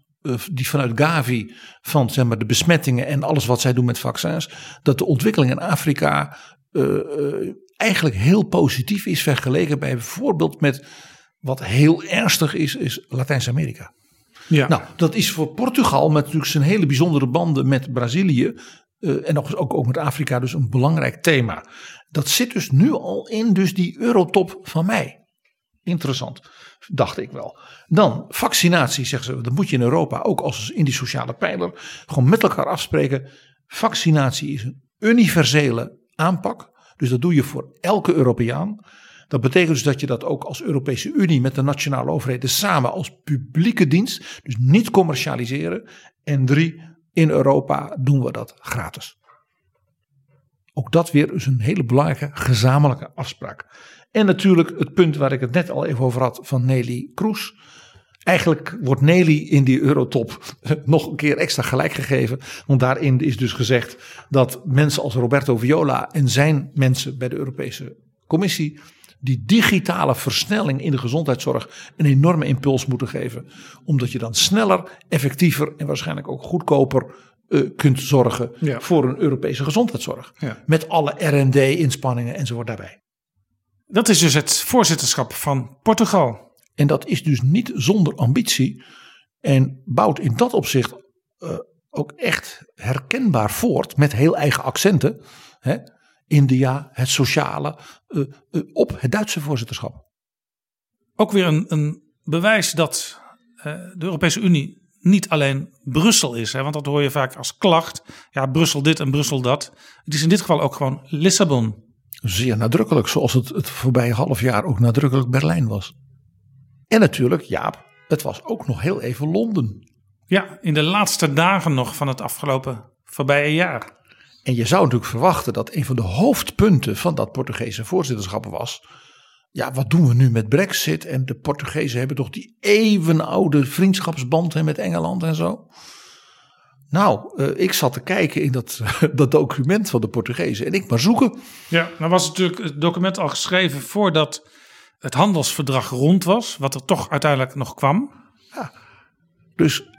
die vanuit Gavi van zeg maar, de besmettingen en alles wat zij doen met vaccins, dat de ontwikkeling in Afrika eigenlijk heel positief is vergeleken bij bijvoorbeeld met wat heel ernstig is, is Latijns-Amerika. Ja. Nou, dat is voor Portugal met natuurlijk zijn hele bijzondere banden met Brazilië uh, en ook, ook, ook met Afrika dus een belangrijk thema. Dat zit dus nu al in dus die eurotop van mei. Interessant, dacht ik wel. Dan vaccinatie, zeggen ze, dat moet je in Europa ook als in die sociale pijler gewoon met elkaar afspreken. Vaccinatie is een universele aanpak. Dus dat doe je voor elke Europeaan. Dat betekent dus dat je dat ook als Europese Unie met de nationale overheden samen als publieke dienst, dus niet commercialiseren. En drie, in Europa doen we dat gratis. Ook dat weer is een hele belangrijke gezamenlijke afspraak. En natuurlijk het punt waar ik het net al even over had van Nelly Kroes. Eigenlijk wordt Nelly in die eurotop nog een keer extra gelijk gegeven. Want daarin is dus gezegd dat mensen als Roberto Viola en zijn mensen bij de Europese Commissie die digitale versnelling in de gezondheidszorg een enorme impuls moeten geven. Omdat je dan sneller, effectiever en waarschijnlijk ook goedkoper uh, kunt zorgen voor een Europese gezondheidszorg. Met alle RD-inspanningen enzovoort daarbij. Dat is dus het voorzitterschap van Portugal. En dat is dus niet zonder ambitie. En bouwt in dat opzicht uh, ook echt herkenbaar voort met heel eigen accenten. Hè? India, het sociale, uh, uh, op het Duitse voorzitterschap. Ook weer een, een bewijs dat uh, de Europese Unie niet alleen Brussel is. Hè, want dat hoor je vaak als klacht. Ja, Brussel dit en Brussel dat. Het is in dit geval ook gewoon Lissabon. Zeer nadrukkelijk, zoals het het voorbije half jaar ook nadrukkelijk Berlijn was. En natuurlijk, Jaap, het was ook nog heel even Londen. Ja, in de laatste dagen nog van het afgelopen voorbije jaar. En je zou natuurlijk verwachten dat een van de hoofdpunten van dat Portugese voorzitterschap was. Ja, wat doen we nu met Brexit? En de Portugezen hebben toch die eeuwenoude vriendschapsband met Engeland en zo. Nou, uh, ik zat te kijken in dat, dat document van de Portugezen en ik maar zoeken. Ja, nou was natuurlijk het document al geschreven voordat het handelsverdrag rond was, wat er toch uiteindelijk nog kwam. Ja, dus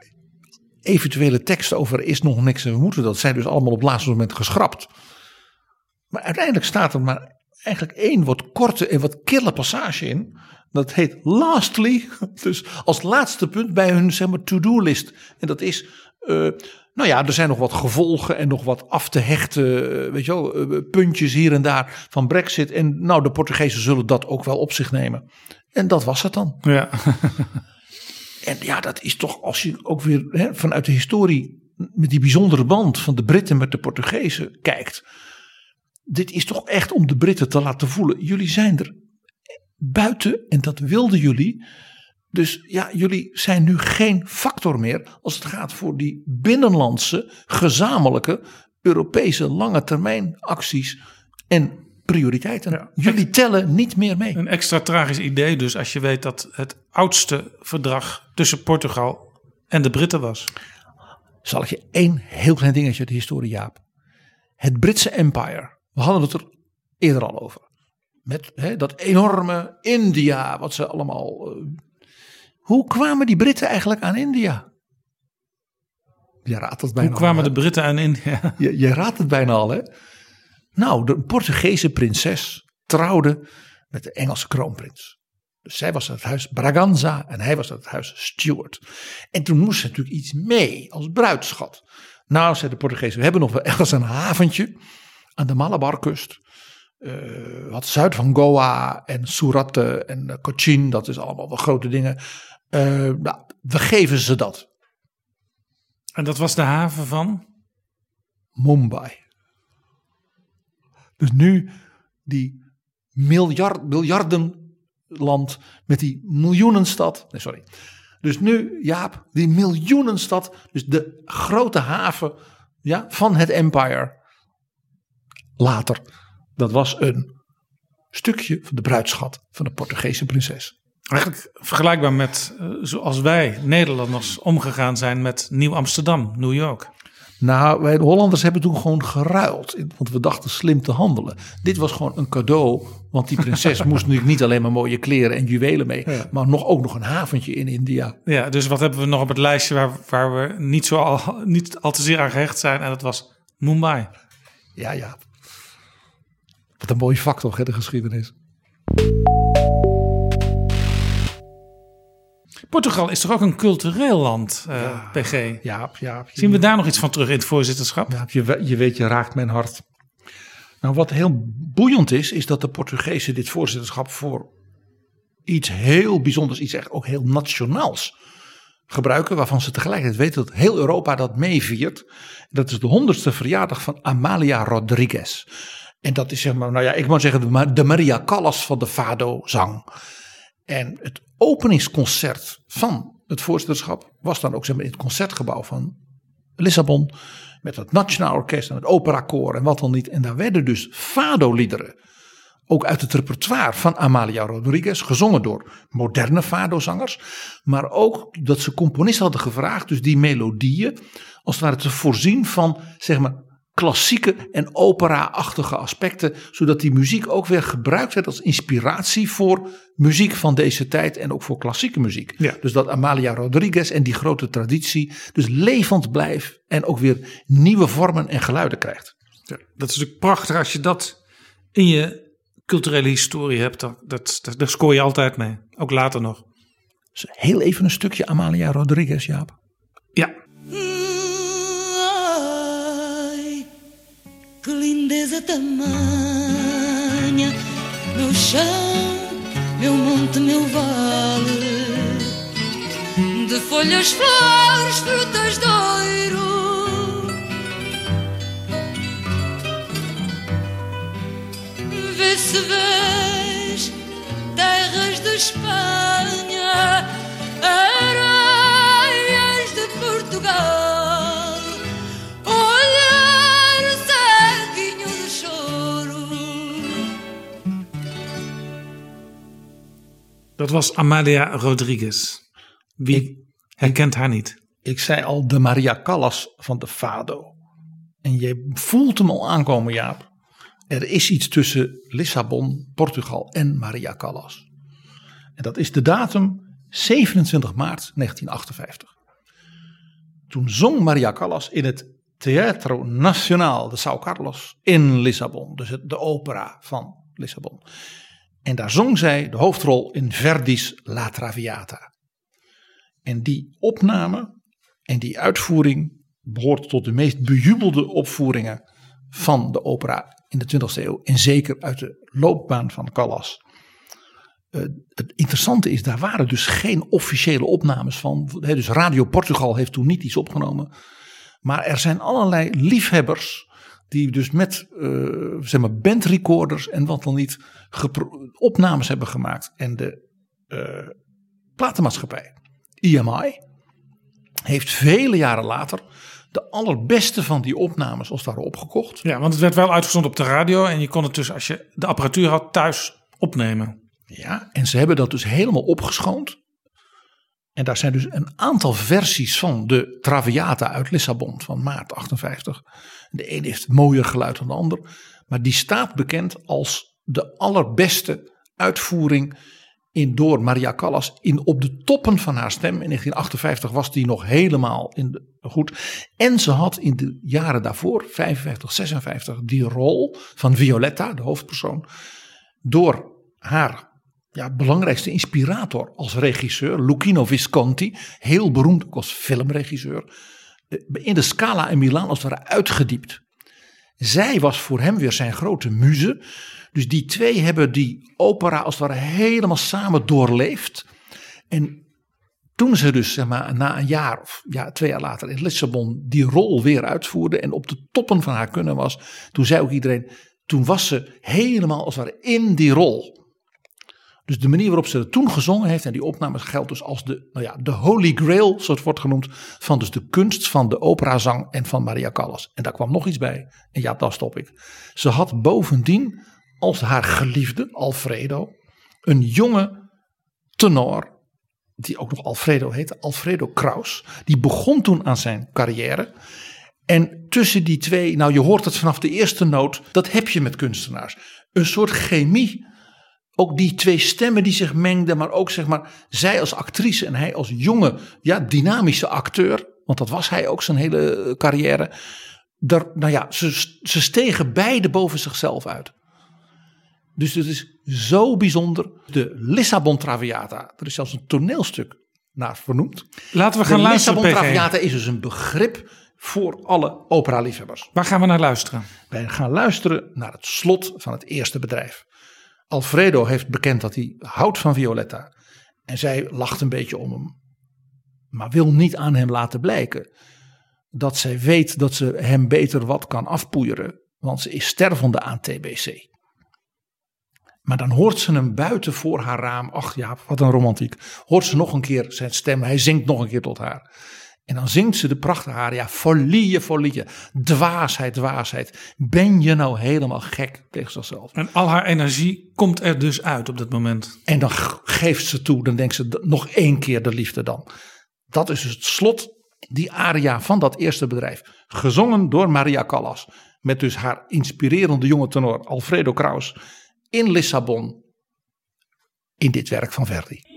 eventuele teksten over is nog niks en we moeten dat zijn dus allemaal op laatste moment geschrapt. Maar uiteindelijk staat er maar eigenlijk één wat korte en wat kille passage in. Dat heet lastly, dus als laatste punt bij hun zeg maar, to-do-list. En dat is, uh, nou ja, er zijn nog wat gevolgen en nog wat af te hechten, uh, weet je wel, uh, puntjes hier en daar van Brexit. En nou, de Portugezen zullen dat ook wel op zich nemen. En dat was het dan. Ja. en ja, dat is toch, als je ook weer hè, vanuit de historie met die bijzondere band van de Britten met de Portugezen kijkt. Dit is toch echt om de Britten te laten voelen. Jullie zijn er buiten en dat wilden jullie. Dus ja, jullie zijn nu geen factor meer als het gaat voor die binnenlandse, gezamenlijke, Europese lange termijn acties en prioriteiten. Ja. Jullie tellen niet meer mee. Een extra tragisch idee dus als je weet dat het oudste verdrag tussen Portugal en de Britten was. Zal ik je één heel klein dingetje uit de historie, Jaap. Het Britse Empire. We hadden het er eerder al over. Met hè, dat enorme India, wat ze allemaal. Uh, hoe kwamen die Britten eigenlijk aan India? Je raadt het bijna Hoe kwamen al, de Britten aan India? Je, je raadt het bijna al, hè? Nou, de Portugese prinses trouwde met de Engelse kroonprins. Dus zij was uit het huis Braganza en hij was uit het huis Stuart. En toen moest ze natuurlijk iets mee als bruidschat. Nou, zei de Portugezen, we hebben nog wel ergens een haventje aan de Malabarkust. Uh, wat zuid van Goa en Surate en uh, Cochin, dat is allemaal wel grote dingen. Uh, nou, we geven ze dat. En dat was de haven van? Mumbai. Dus nu die miljard, met die miljoenenstad. Nee, sorry. Dus nu, Jaap, die miljoenenstad, dus de grote haven ja, van het empire. Later, dat was een stukje van de bruidschat van de Portugese prinses. Eigenlijk vergelijkbaar met uh, zoals wij Nederlanders omgegaan zijn met Nieuw-Amsterdam, New York. Nou, wij de Hollanders hebben toen gewoon geruild. Want we dachten slim te handelen. Dit was gewoon een cadeau. Want die prinses moest natuurlijk niet alleen maar mooie kleren en juwelen mee. Ja. Maar nog, ook nog een haventje in India. Ja, dus wat hebben we nog op het lijstje waar, waar we niet, zo al, niet al te zeer aan gehecht zijn. En dat was Mumbai. Ja, ja. Wat een mooi vak toch, hè, de geschiedenis. Portugal is toch ook een cultureel land, uh, ja, PG? Ja, ja. Zien we daar nog iets van terug in het voorzitterschap? Ja, je, je weet, je raakt mijn hart. Nou, wat heel boeiend is, is dat de Portugezen dit voorzitterschap voor iets heel bijzonders, iets echt ook heel nationaals gebruiken, waarvan ze tegelijkertijd weten dat heel Europa dat meeviert. Dat is de honderdste verjaardag van Amalia Rodriguez. En dat is zeg maar, nou ja, ik moet zeggen, de Maria Callas van de Fado-zang. En het openingsconcert van het voorzitterschap was dan ook zeg maar, in het concertgebouw van Lissabon. Met het Nationaal Orkest en het Operakoor en wat dan niet. En daar werden dus Fado-liederen. Ook uit het repertoire van Amalia Rodriguez, gezongen door moderne Fado-zangers. Maar ook dat ze componisten hadden gevraagd, dus die melodieën, als het ware te voorzien van, zeg maar, klassieke en opera-achtige aspecten, zodat die muziek ook weer gebruikt werd als inspiratie voor muziek van deze tijd en ook voor klassieke muziek. Ja. Dus dat Amalia Rodriguez en die grote traditie dus levend blijft en ook weer nieuwe vormen en geluiden krijgt. Ja, dat is natuurlijk prachtig als je dat in je culturele historie hebt, dat, dat, dat, daar scoor je altijd mee, ook later nog. Dus heel even een stukje Amalia Rodriguez, Jaap. Ja. Que lindeza tamanha, meu chão, meu monte, meu vale, de folhas, flores, frutas de ouro. Vê se vês terras de Espanha, Dat was Amalia Rodriguez. Wie ik, herkent haar niet? Ik zei al de Maria Callas van de Fado. En je voelt hem al aankomen, Jaap. Er is iets tussen Lissabon, Portugal en Maria Callas. En dat is de datum 27 maart 1958. Toen zong Maria Callas in het Teatro Nacional de São Carlos in Lissabon. Dus de opera van Lissabon. En daar zong zij de hoofdrol in Verdi's La Traviata. En die opname en die uitvoering behoort tot de meest bejubelde opvoeringen van de opera in de 20e eeuw. En zeker uit de loopbaan van Callas. Uh, het interessante is, daar waren dus geen officiële opnames van. dus Radio Portugal heeft toen niet iets opgenomen. Maar er zijn allerlei liefhebbers die dus met uh, zeg maar bandrecorders en wat dan niet opnames hebben gemaakt. En de uh, platenmaatschappij EMI heeft vele jaren later de allerbeste van die opnames als het ware opgekocht. Ja, want het werd wel uitgezonden op de radio en je kon het dus als je de apparatuur had thuis opnemen. Ja, en ze hebben dat dus helemaal opgeschoond. En daar zijn dus een aantal versies van de Traviata uit Lissabon van maart 58. De een heeft mooier geluid dan de ander. Maar die staat bekend als de allerbeste uitvoering in door Maria Callas in op de toppen van haar stem. In 1958 was die nog helemaal in goed. En ze had in de jaren daarvoor, 55, 56, die rol van Violetta, de hoofdpersoon, door haar ja, belangrijkste inspirator als regisseur, Lucchino Visconti, heel beroemd ook als filmregisseur, in de Scala in Milaan als het ware uitgediept. Zij was voor hem weer zijn grote muze. Dus die twee hebben die opera als het ware helemaal samen doorleefd. En toen ze dus zeg maar, na een jaar of ja, twee jaar later in Lissabon die rol weer uitvoerde en op de toppen van haar kunnen was, toen zei ook iedereen, toen was ze helemaal als het ware in die rol. Dus de manier waarop ze het toen gezongen heeft en die opnames geldt dus als de, nou ja, de holy grail, zoals het wordt genoemd, van dus de kunst van de operazang en van Maria Callas. En daar kwam nog iets bij. En ja, daar stop ik. Ze had bovendien als haar geliefde Alfredo een jonge tenor, die ook nog Alfredo heette, Alfredo Kraus. Die begon toen aan zijn carrière. En tussen die twee, nou je hoort het vanaf de eerste noot, dat heb je met kunstenaars. Een soort chemie ook die twee stemmen die zich mengden, maar ook zeg maar zij als actrice en hij als jonge, ja, dynamische acteur, want dat was hij ook zijn hele carrière. Daar, nou ja, ze, ze stegen beide boven zichzelf uit. Dus het is zo bijzonder. De Lissabon Traviata, er is zelfs een toneelstuk naar vernoemd. Laten we gaan de luisteren. Lissabon Traviata is dus een begrip voor alle opera-liefhebbers. Waar gaan we naar luisteren? Wij gaan luisteren naar het slot van het eerste bedrijf. Alfredo heeft bekend dat hij houdt van Violetta. En zij lacht een beetje om hem. Maar wil niet aan hem laten blijken dat zij weet dat ze hem beter wat kan afpoeieren. Want ze is stervende aan TBC. Maar dan hoort ze hem buiten voor haar raam. Ach ja, wat een romantiek. Hoort ze nog een keer zijn stem. Hij zingt nog een keer tot haar. En dan zingt ze de prachtige aria, folie, folie, dwaasheid, dwaasheid. Ben je nou helemaal gek tegen zichzelf? En al haar energie komt er dus uit op dat moment. En dan geeft ze toe, dan denkt ze nog één keer de liefde dan. Dat is dus het slot, die aria van dat eerste bedrijf. Gezongen door Maria Callas. Met dus haar inspirerende jonge tenor Alfredo Kraus in Lissabon. In dit werk van Verdi.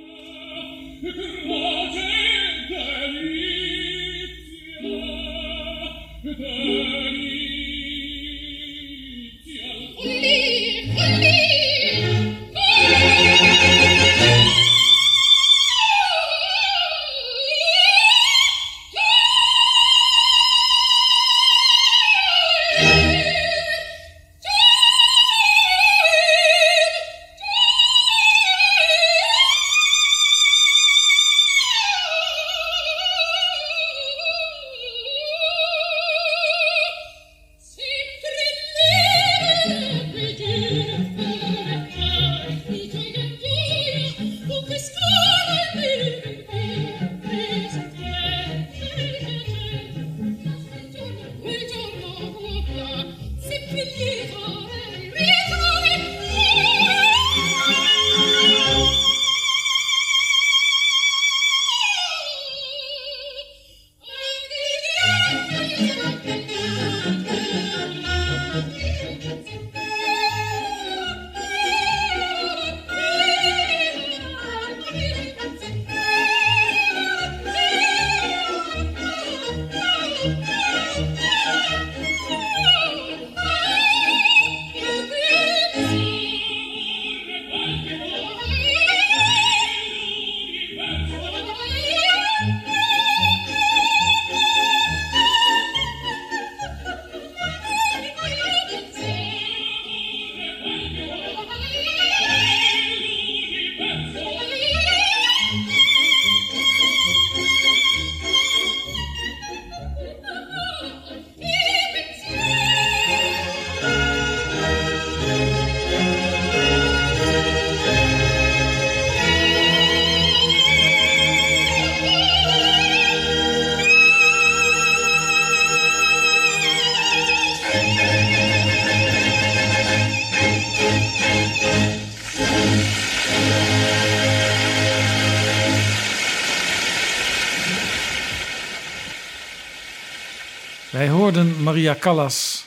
Maria Callas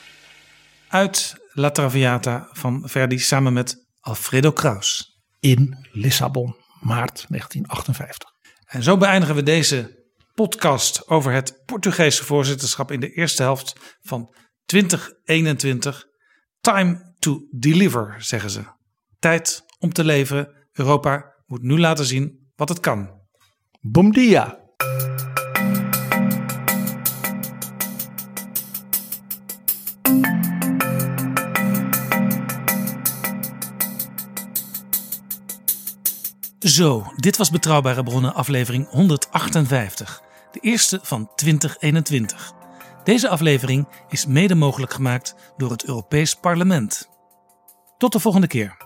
uit La Traviata van Verdi samen met Alfredo Kraus. In Lissabon, maart 1958. En zo beëindigen we deze podcast over het Portugese voorzitterschap in de eerste helft van 2021. Time to deliver, zeggen ze. Tijd om te leveren. Europa moet nu laten zien wat het kan. Bom dia. Zo, dit was Betrouwbare Bronnen aflevering 158. De eerste van 2021. Deze aflevering is mede mogelijk gemaakt door het Europees Parlement. Tot de volgende keer.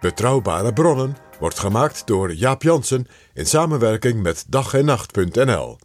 Betrouwbare bronnen wordt gemaakt door Jaap Jansen in samenwerking met dag en nacht.nl.